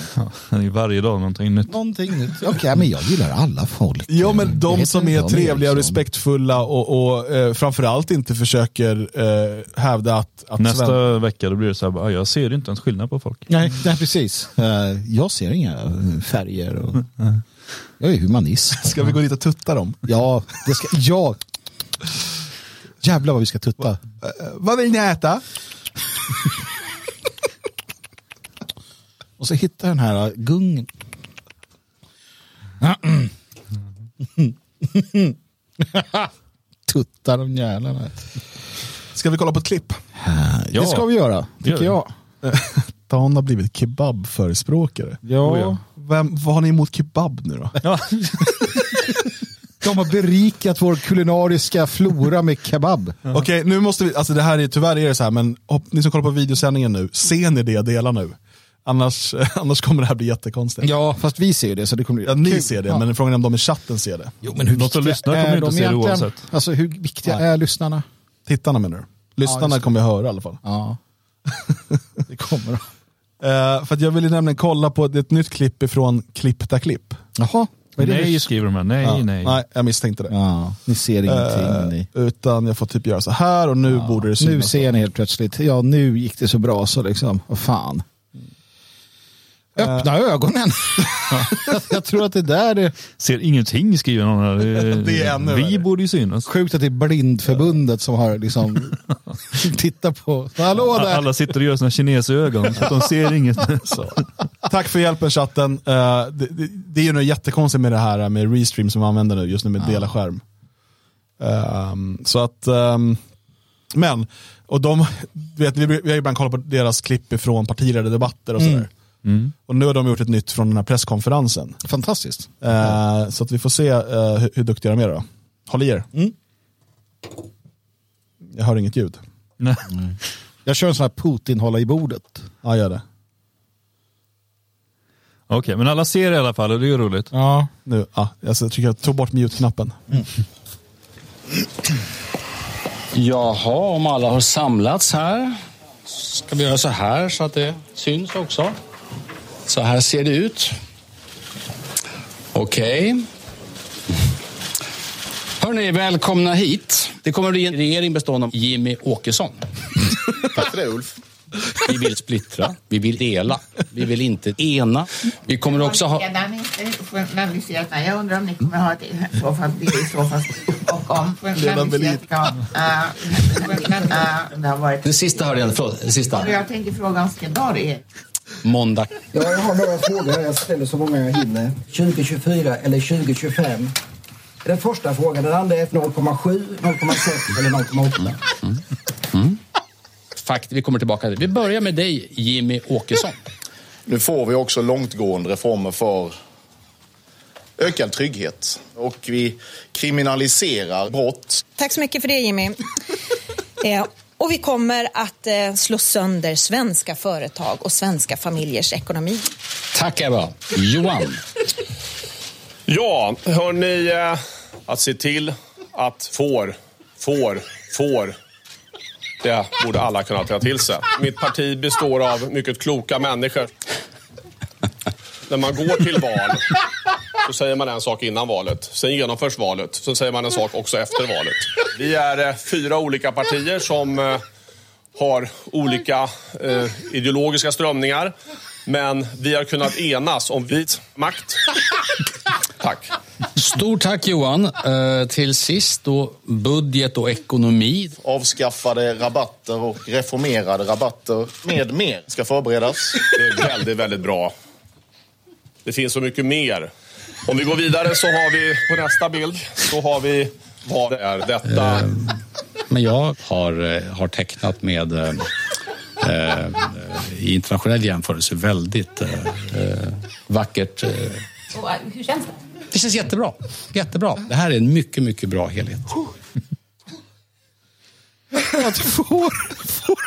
Det är varje dag någonting nytt. Någonting nytt. Okej, men jag gillar alla folk. Ja men de som är trevliga och respektfulla och, och eh, framförallt inte försöker eh, hävda att, att Nästa sven- vecka då blir det så här, bara, "Ah, jag ser inte ens skillnad på folk. Nej, nej precis. Eh, jag ser inga eh, färger. Och... Jag är humanist. Ska vi gå dit och tutta dem? Ja, det ska... Ja. Jävlar vad vi ska tutta. Eh, vad vill ni äta? Och så hitta den här uh, gungen. Tuttar de jävlarna. Ska vi kolla på ett klipp? Ja. Det ska vi göra, tycker Gör jag. Dan har blivit kebabförespråkare. Ja. Oh, ja. Vem, vad har ni emot kebab nu då? De har berikat vår kulinariska flora med kebab. Okej, nu måste vi, alltså det här är, tyvärr är det så här, men hopp, ni som kollar på videosändningen nu, ser ni det jag delar nu? Annars, annars kommer det här bli jättekonstigt. Ja, fast vi ser ju det så det kommer bli Ja, ni kul. ser det, Ja. men frågan är om de i chatten ser det. Jo, men hur som viktiga lyssnar kommer är inte de se det oavsett. Alltså hur viktiga Nej. är lyssnarna? Tittarna menar du? Lyssnarna det. kommer jag höra i alla fall. Ja, det kommer de. Eh, för att jag ville nämligen kolla på ett nytt klipp ifrån Klippta klipp. Jaha, vad är det? Nej skriver de här, nej, Ja, nej. nej, jag misstänkte det. Ja, ni ser ingenting. Eh, ni. utan jag får typ göra så här och nu borde det synas. Nu ser ni helt plötsligt. Ja, nu gick det så bra så liksom. Vad fan. Öppna ögonen. jag tror att det där är Ser ingenting skriver någon här. Det, är ännu Vi värre. borde ju synas. sjukt att det är Blindförbundet som har liksom tittat på. Hallå där. Alla sitter och gör såna kinesögon så att de ser inget. Tack för hjälpen chatten. Eh, det, det, det är ju något jättekonstigt med det här med Restream som vi använder nu, just nu med dela skärm. Ehm, så att, ehm, men, och de, vet, vi, vi har ju ibland kollat på deras klipp ifrån partiledardebatter och sådär. Och nu har de gjort ett nytt från den här presskonferensen. Fantastiskt. Eh, så att vi får se eh, hur, hur duktiga de är då. Håll i er. Jag hör inget ljud. Nej. Jag kör en sån här Putin hålla i bordet. Ja, gör det. Okej, men alla ser i alla fall och det är ju roligt. Ja. Nu, ja, jag tycker jag tog bort mute-knappen. Jaha, om alla har samlats här ska vi göra så här så att det syns också. Så här ser det ut. Okej. Hörni, välkomna hit. Det kommer bli en regering bestående av Jimmy Åkesson. Tack för det Ulf. Vi vill splittra. Vi vill dela. Vi vill inte ena. Vi kommer också ha... Jag undrar om ni kommer ha det i så fall i så fall och om. Det sista hörde jag inte. Förlåt. Det sista. Jag tänker fråga om är. Måndag. Ja, jag har några frågor här. Jag ställer så många jag hinner. 2024 eller 2025? Den första frågan. Den andra är 0,7, 0,6 eller 0,8. Fakt, vi kommer tillbaka. Vi börjar med dig, Jimmy Åkesson. Nu får vi också långtgående reformer för ökad trygghet. Och vi kriminaliserar brott. Tack så mycket för det Jimmy. eh, och vi kommer att eh, slå sönder svenska företag och svenska familjers ekonomi. Tack Ebba. Johan. Ja, hörni, eh, att se till att får, får, får. Det borde alla kunna ta till sig. Mitt parti består av mycket kloka människor. När man går till val så säger man en sak innan valet. Sen genomförs valet. Sen säger man en sak också efter valet. Vi är eh, fyra olika partier som eh, har olika eh, ideologiska strömningar. Men vi har kunnat enas om vit makt. Tack. Stort tack Johan. Eh, till sist då budget och ekonomi. Avskaffade rabatter och reformerade rabatter med mer ska förberedas. Det är väldigt, väldigt bra. Det finns så mycket mer. Om vi går vidare så har vi på nästa bild så har vi vad är detta? Men jag har, eh, har tecknat med eh, eh, i internationell jämförelse väldigt eh, eh, vackert. Eh. Och, eh, hur känns det? Det känns jättebra. Jättebra. Det här är en mycket, mycket bra helhet. Att får, får.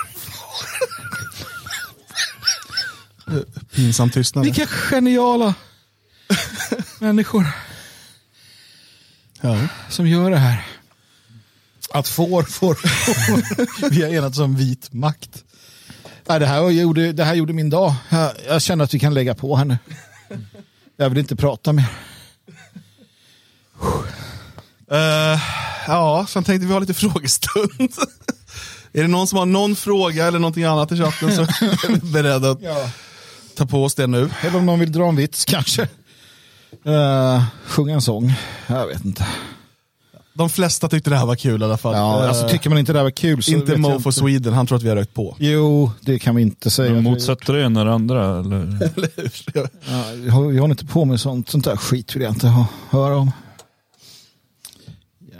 Pinsam tystnad. Vilka geniala människor Ja. som gör det här. Att får, får, får. Vi har enats om vit makt. Nej, det, här gjorde, det här gjorde min dag. Jag, jag känner att vi kan lägga på här nu. Jag vill inte prata mer. Eh, ja, sen tänkte vi ha lite frågestund. är det någon som har någon fråga eller någonting annat i chatten så är vi beredda att Ja. Ta på oss det nu. Eller om någon vill dra en vits kanske. Uh, sjunga en sång. Jag vet inte. De flesta tyckte det här var kul i alla fall. Ja, Eh, alltså, tycker man inte det här var kul så inte Mo for Sweden, han tror att vi har rökt på. Jo, det kan vi inte säga. Men motsätter det ena andra? Eller? Ja, jag, jag håller inte på med sånt. Sånt där skit vill jag inte ha, höra om.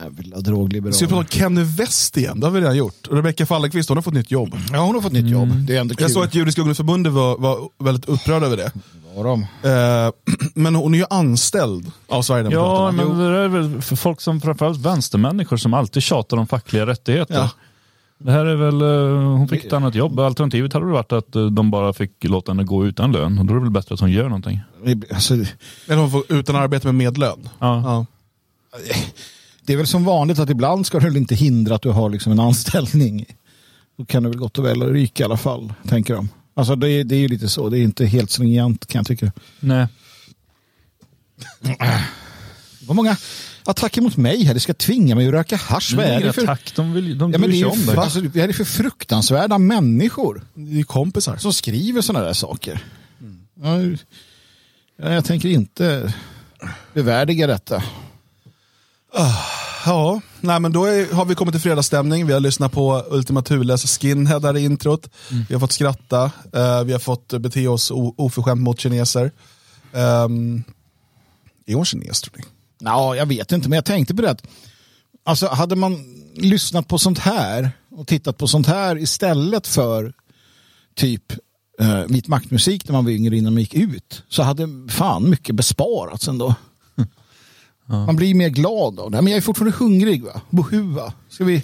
Jävla Ska vi drogliberaler. prata om Kenny West igen? Det har vi redan gjort. Och Rebecca Fallenkvist, hon har fått nytt jobb. Ja, hon har fått nytt jobb. Det är ändå kul. Jag såg att Judiska ungdomsförbundet var, var väldigt upprörd över det. Var de? Eh, men hon är ju anställd av Ja, Sverigedemokraterna. men det är väl för folk som framförallt vänstermänniskor som alltid tjatar om fackliga rättigheter. Ja. Det här är väl, eh, hon fick ett annat jobb. Alternativet hade varit att eh, de bara fick låta henne gå utan lön. Och då är det väl bättre att hon gör någonting. Alltså, Eller hon får utan arbete med medlön. Ja. Ja. Det är väl som vanligt att ibland ska det väl inte hindra att du har liksom en anställning. Då kan du väl gott och väl ryka i alla fall, tänker de. Alltså det är, det är ju lite så. Det är inte helt stringent kan jag tycka. Nej. Vad många attacker mot mig här. Det ska tvinga mig att röka hasch. Vad är det för... Tack, de, vill, de Ja, men det, är om ju, det. alltså, vad är det för fruktansvärda människor Det är kompisar. som skriver sådana där saker? Ja, Ja, jag tänker inte bevärdiga detta. Ja, nej, men då är, har vi kommit till fredagsstämning. Vi har lyssnat på Ultima Thules Skinhead där i introt. Vi har fått skratta. eh, vi har fått bete oss oförskämt mot kineser. Um, är hon kines tror ni? Ja, jag vet inte, men jag tänkte på det. att, Alltså, hade man lyssnat på sånt här och tittat på sånt här istället för typ eh, vit maktmusik när man var yngre innan man gick ut så hade fan mycket besparats ändå. Man blir mer glad av det. Men jag är fortfarande hungrig. va? Bohua. Ska vi...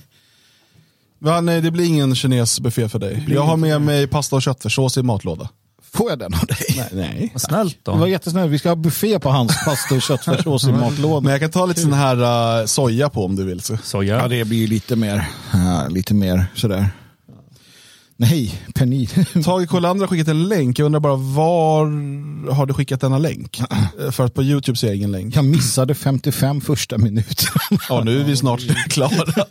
Va, nej, det blir ingen kinesbuffé för dig. Jag har med mig pasta och köttfärssås i matlåda. Får jag den av dig? Nej, nej. Vad snällt Det var då. jättesnällt. Vi ska ha buffé på hans pasta och köttfärssås i matlådan. Men jag kan ta lite sån här uh, soja på om du vill. Så. Soja. Ja, det blir ju lite mer, ja, lite mer sådär. Nej, Penny. Tage Kolander har skickat en länk. Jag undrar bara var har du skickat denna länk? För att på YouTube ser jag ingen länk. Jag missade 55 första minuter. Ja, nu är vi snart klara.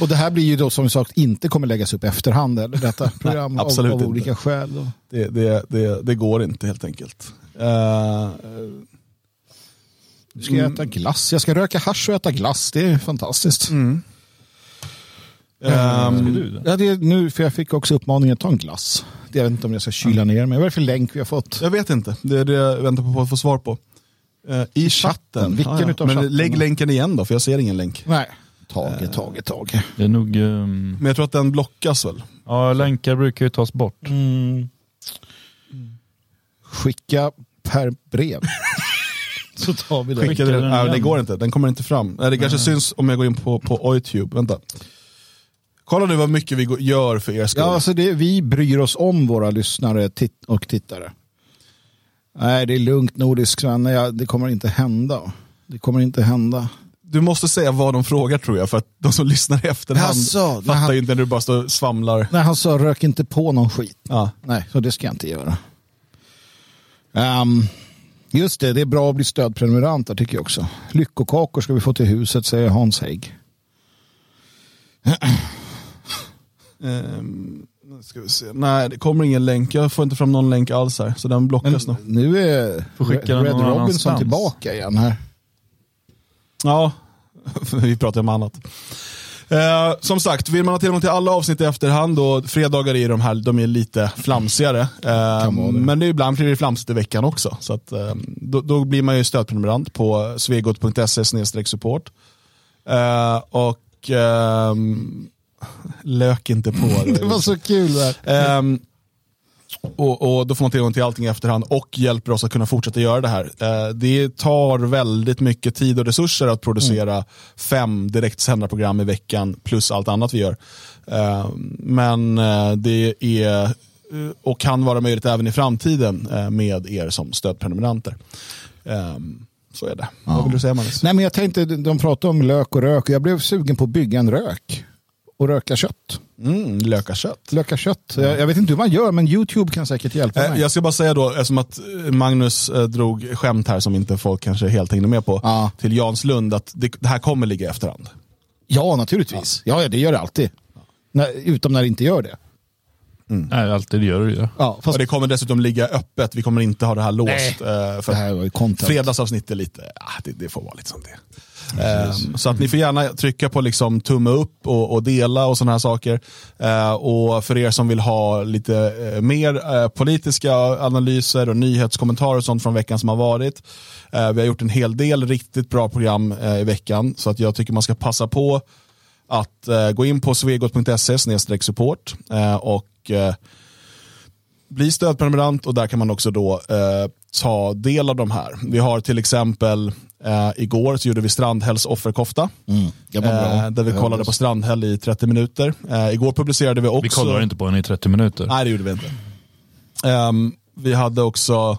Och det här blir ju då som sagt inte kommer läggas upp efterhand, eller detta program av, absolut av inte. olika skäl. Då. Det, det, det, det går inte helt enkelt. Eh, Nu ska jag äta glass. Jag ska röka hasch och äta glass. Det är fantastiskt. Ehm, Ja, det är nu, för jag fick också uppmaningen att ta en glass. Det- Jag vet inte om jag ska kyla ner mig. Vad är det för länk vi har fått? jag vet inte. Det är det jag väntar på att få svar på. Eh, I chatten. Vilken utav Men chatten lägg länken igen då, för jag ser ingen länk. Nej. Tage, Tage, Tage. Det är nog... ehm, Men jag tror att den blockas väl? ja, länkar brukar ju tas bort. Skicka per brev. Så tar vi det. Skickade den, den nej, det går inte, den kommer inte fram. Nej, Det kanske syns om jag går in på, på Youtube. Vänta. Kolla nu vad mycket vi gör för er skull. Ja, alltså det, vi bryr oss om våra lyssnare tit- och tittare. Nej, det är lugnt nordisk Sven. Ja, det kommer inte hända. Det kommer inte hända. Du måste säga vad de frågar tror jag, för att de som lyssnar i efterhand Jaså, fattar han- inte när du bara står och svamlar. Nej, han sa rök inte på någon skit. Ja. Nej, så det ska jag inte göra. Ehm, just det, det är bra att bli stödprenumerant tycker jag också. Lyckokakor ska vi få till huset, säger Hans Hägg. Ehm, nu ska vi se. Nej, det kommer ingen länk. Jag får inte fram någon länk alls här, så den blockas nog. Nu är Får skicka Red Robinson tillbaka igen här. Ja, vi pratar om annat. Eh, som sagt, vill man ha tillgång till alla avsnitt i efterhand och fredagar är de här, de är lite flamsigare. Eh, men det är ibland blir det flamsigt i veckan också. Så att, eh, då, då blir man ju stödprenumerant på svegot.se support. Eh, och ehm, lök inte på. Det var så kul där. Ehm, och, och Då får man tillgång till allting i efterhand och hjälper oss att kunna fortsätta göra det här. Eh, det tar väldigt mycket tid och resurser att producera fem direktsända program i veckan plus allt annat vi gör. Eh, men eh, det är eh, och kan vara möjligt även i framtiden eh, med er som stödprenumeranter. Eh, så är det. Vad vill du säga Magnus? Nej, men jag tänkte, de pratade om lök och rök och jag blev sugen på att bygga en rök och röka kött. Mm, lökarkött. Löka kött. Jag, jag vet inte hur man gör, men YouTube kan säkert hjälpa Eh, mig. Jag ska bara säga då, eftersom att Magnus eh, drog skämt här som inte folk kanske helt hängde med på, Ja. till Janslund att det, det här kommer ligga i efterhand. Ja, naturligtvis. Ja, ja det gör det alltid. När, utom när det inte gör det. Nej, alltid gör det ju. Ja, fast Och det kommer dessutom ligga öppet, vi kommer inte ha det här låst. Nej. eh, för det här var ju content. Fredagsavsnitt är lite, ah, det, det får vara lite som det Ehm, Så att ni får gärna trycka på liksom tumme upp och, och dela och sådana här saker. Ehm, och för er som vill ha lite eh, mer eh, politiska analyser och nyhetskommentarer och sånt från veckan som har varit. Ehm, vi har gjort en hel del riktigt bra program eh, i veckan. Så att jag tycker man ska passa på att eh, gå in på svegot.se support eh, och eh, bli stödprenumerant och där kan man också då eh, ta del av de här. Vi har till exempel eh, igår så gjorde vi Strandhälls offerkofta. Mm. Eh, där vi kollade på Strandhäll i 30 minuter. Eh, igår publicerade vi också... Vi kollar inte på den i 30 minuter. Nej, det gjorde vi inte. Ehm, vi hade också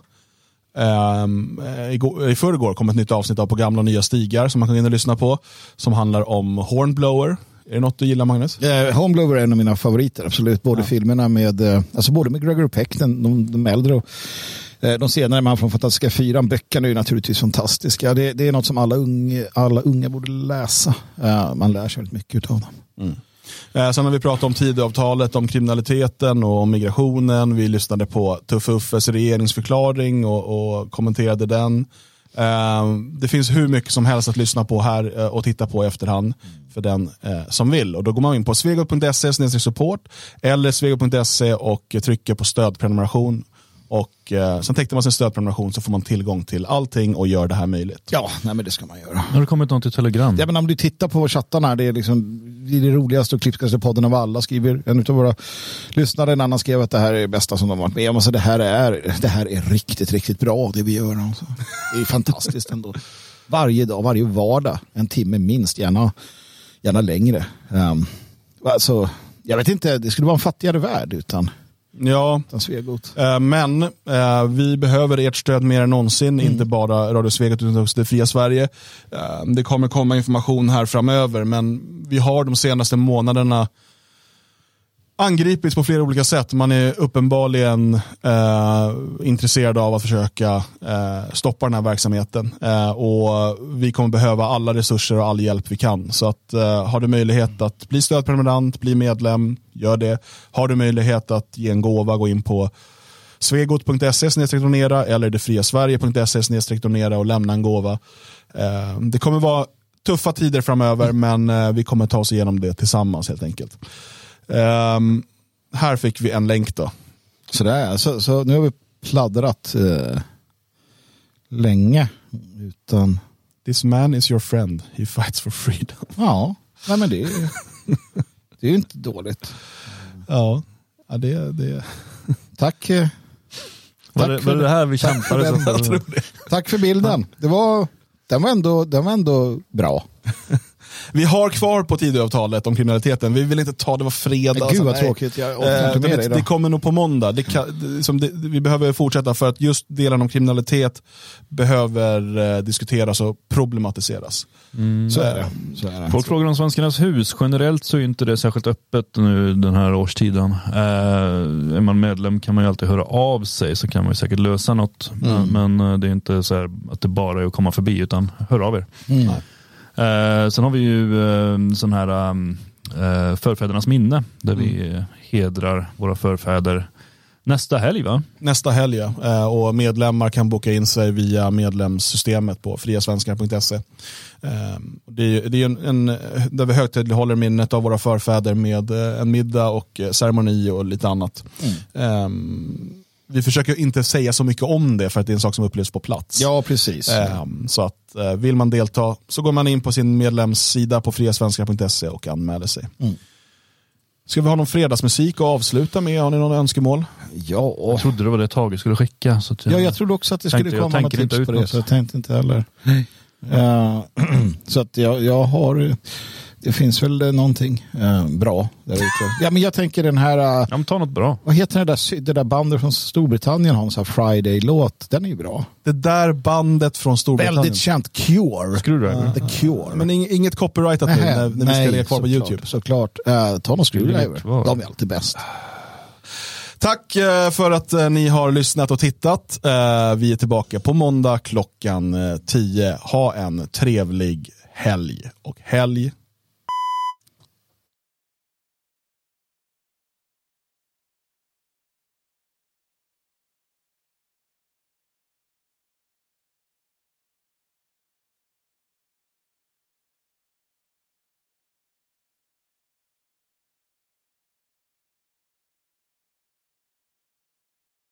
Um, igår, I förrgår kom ett nytt avsnitt av På gamla och nya stigar som man kan gå in och lyssna på. Som handlar om Hornblower. Är det något du gillar Magnus? Eh, Homeblower är en av mina favoriter, absolut. Både filmerna med, alltså både med Gregory Peck, den, de, de äldre och Eh, de senare, man från Fantastiska Fyran. Böckerna är ju naturligtvis fantastiska. Det, det är något som alla unga, alla unga borde läsa. Eh, man lär sig väldigt mycket av dem. Mm. Eh, sen har vi pratat om Tidöavtalet, om kriminaliteten och om migrationen. Vi lyssnade på Tuffe Uffes regeringsförklaring och, och kommenterade den. Eh, det finns hur mycket som helst att lyssna på här eh, och titta på i efterhand för den eh, som vill. Och då går man in på svegot.se support eller svegot.se och trycker på stödprenumeration. Och eh, sen täckte man sin stödprenumeration så får man tillgång till allting och gör det här möjligt. Ja, nej, men det ska man göra. Har det kommit någon till Telegram? Ja, men om du tittar på chattarna, det är, liksom, det är det roligaste och klippskaste podden av alla, skriver en av våra lyssnare. En annan skrev att det här är det bästa som de har varit med om. Alltså, det, här är, det här är riktigt, riktigt bra det vi gör. Alltså. Det är fantastiskt ändå. Varje dag, varje vardag, en timme minst, gärna, gärna längre. Um, alltså, jag vet inte, det skulle vara en fattigare värld utan, Ja, Svegot. Eh, Men eh, vi behöver ert stöd mer än någonsin, inte bara Radio Svegot utan också det fria Sverige. Eh, det kommer komma information här framöver, men vi har de senaste månaderna angripits på flera olika sätt. Man är uppenbarligen eh, intresserad av att försöka eh, stoppa den här verksamheten. Eh, och Vi kommer behöva alla resurser och all hjälp vi kan. Så att, eh, har du möjlighet att bli stödprenumerant, bli medlem, gör det. Har du möjlighet att ge en gåva, gå in på svegot.se donera eller detfriasverige.se donera och lämna en gåva. Eh, det kommer vara tuffa tider framöver men eh, vi kommer ta oss igenom det tillsammans helt enkelt. Um, här fick vi en länk då. Sådär, så, så nu har vi pladdrat eh, länge utan... This man is your friend, he fights for freedom. Ja, nej men det är, det är ju inte dåligt. Ja, ja det, det... Tack. eh, Var det, var det här vi kämpade tror Tack för bilden. Det var, den, var ändå, den var ändå bra. Vi har kvar på Tidöavtalet om kriminaliteten. Vi vill inte ta det var fredag. Gud, vad nej. tråkigt. Jag Eh, inte med det, det kommer nog på måndag. Det kan, det, som det, vi behöver fortsätta för att just delen om kriminalitet behöver eh, diskuteras och problematiseras. Så är det. Så är det. Folk frågar om Svenskarnas hus. Generellt så är inte det särskilt öppet nu den här årstiden. Eh, är man medlem kan man ju alltid höra av sig så kan man ju säkert lösa något. Men, men eh, det är inte så här att det bara är att komma förbi utan hör av er. Eh, sen har vi ju eh, sån här eh, förfädernas minne där vi hedrar våra förfäder nästa helg va? Nästa helg ja. Eh, och medlemmar kan boka in sig via medlemssystemet på friasvenskar.se. Eh, Det är, det är en, en, där vi högtidlighåller minnet av våra förfäder med eh, en middag och eh, ceremoni och lite annat. Eh, Vi försöker inte säga så mycket om det för att det är en sak som upplevs på plats. Ja, precis. Eh, Så att eh, vill man delta så går man in på sin medlemssida på friasvenskar.se och anmäler sig. Ska vi ha någon fredagsmusik att avsluta med? Har ni några önskemål? Ja. Jag trodde det var det Tage skulle skicka. Så att Ja, jag trodde också att det skulle tänkte, jag komma något tips ut på det, något. så jag tänkte inte heller. Eh, så att jag, jag har, det finns väl eh, någonting eh, bra där ute. Ja, men jag tänker den här, eh, Ja, men ta något bra. vad heter det där, det där bandet från Storbritannien har en sån här Friday-låt. Den är ju bra. Det där bandet från Storbritannien. Väldigt känt. Cure. Screwdriver. The Cure. Men ing- inget copyrightat nu när, när vi ska ligga kvar på YouTube. Såklart. Uh, ta någon Screwdriver. De är alltid bäst. Tack eh, för att eh, ni har lyssnat och tittat. Eh, Vi är tillbaka på måndag klockan eh, 10. Ha en trevlig helg. Och helg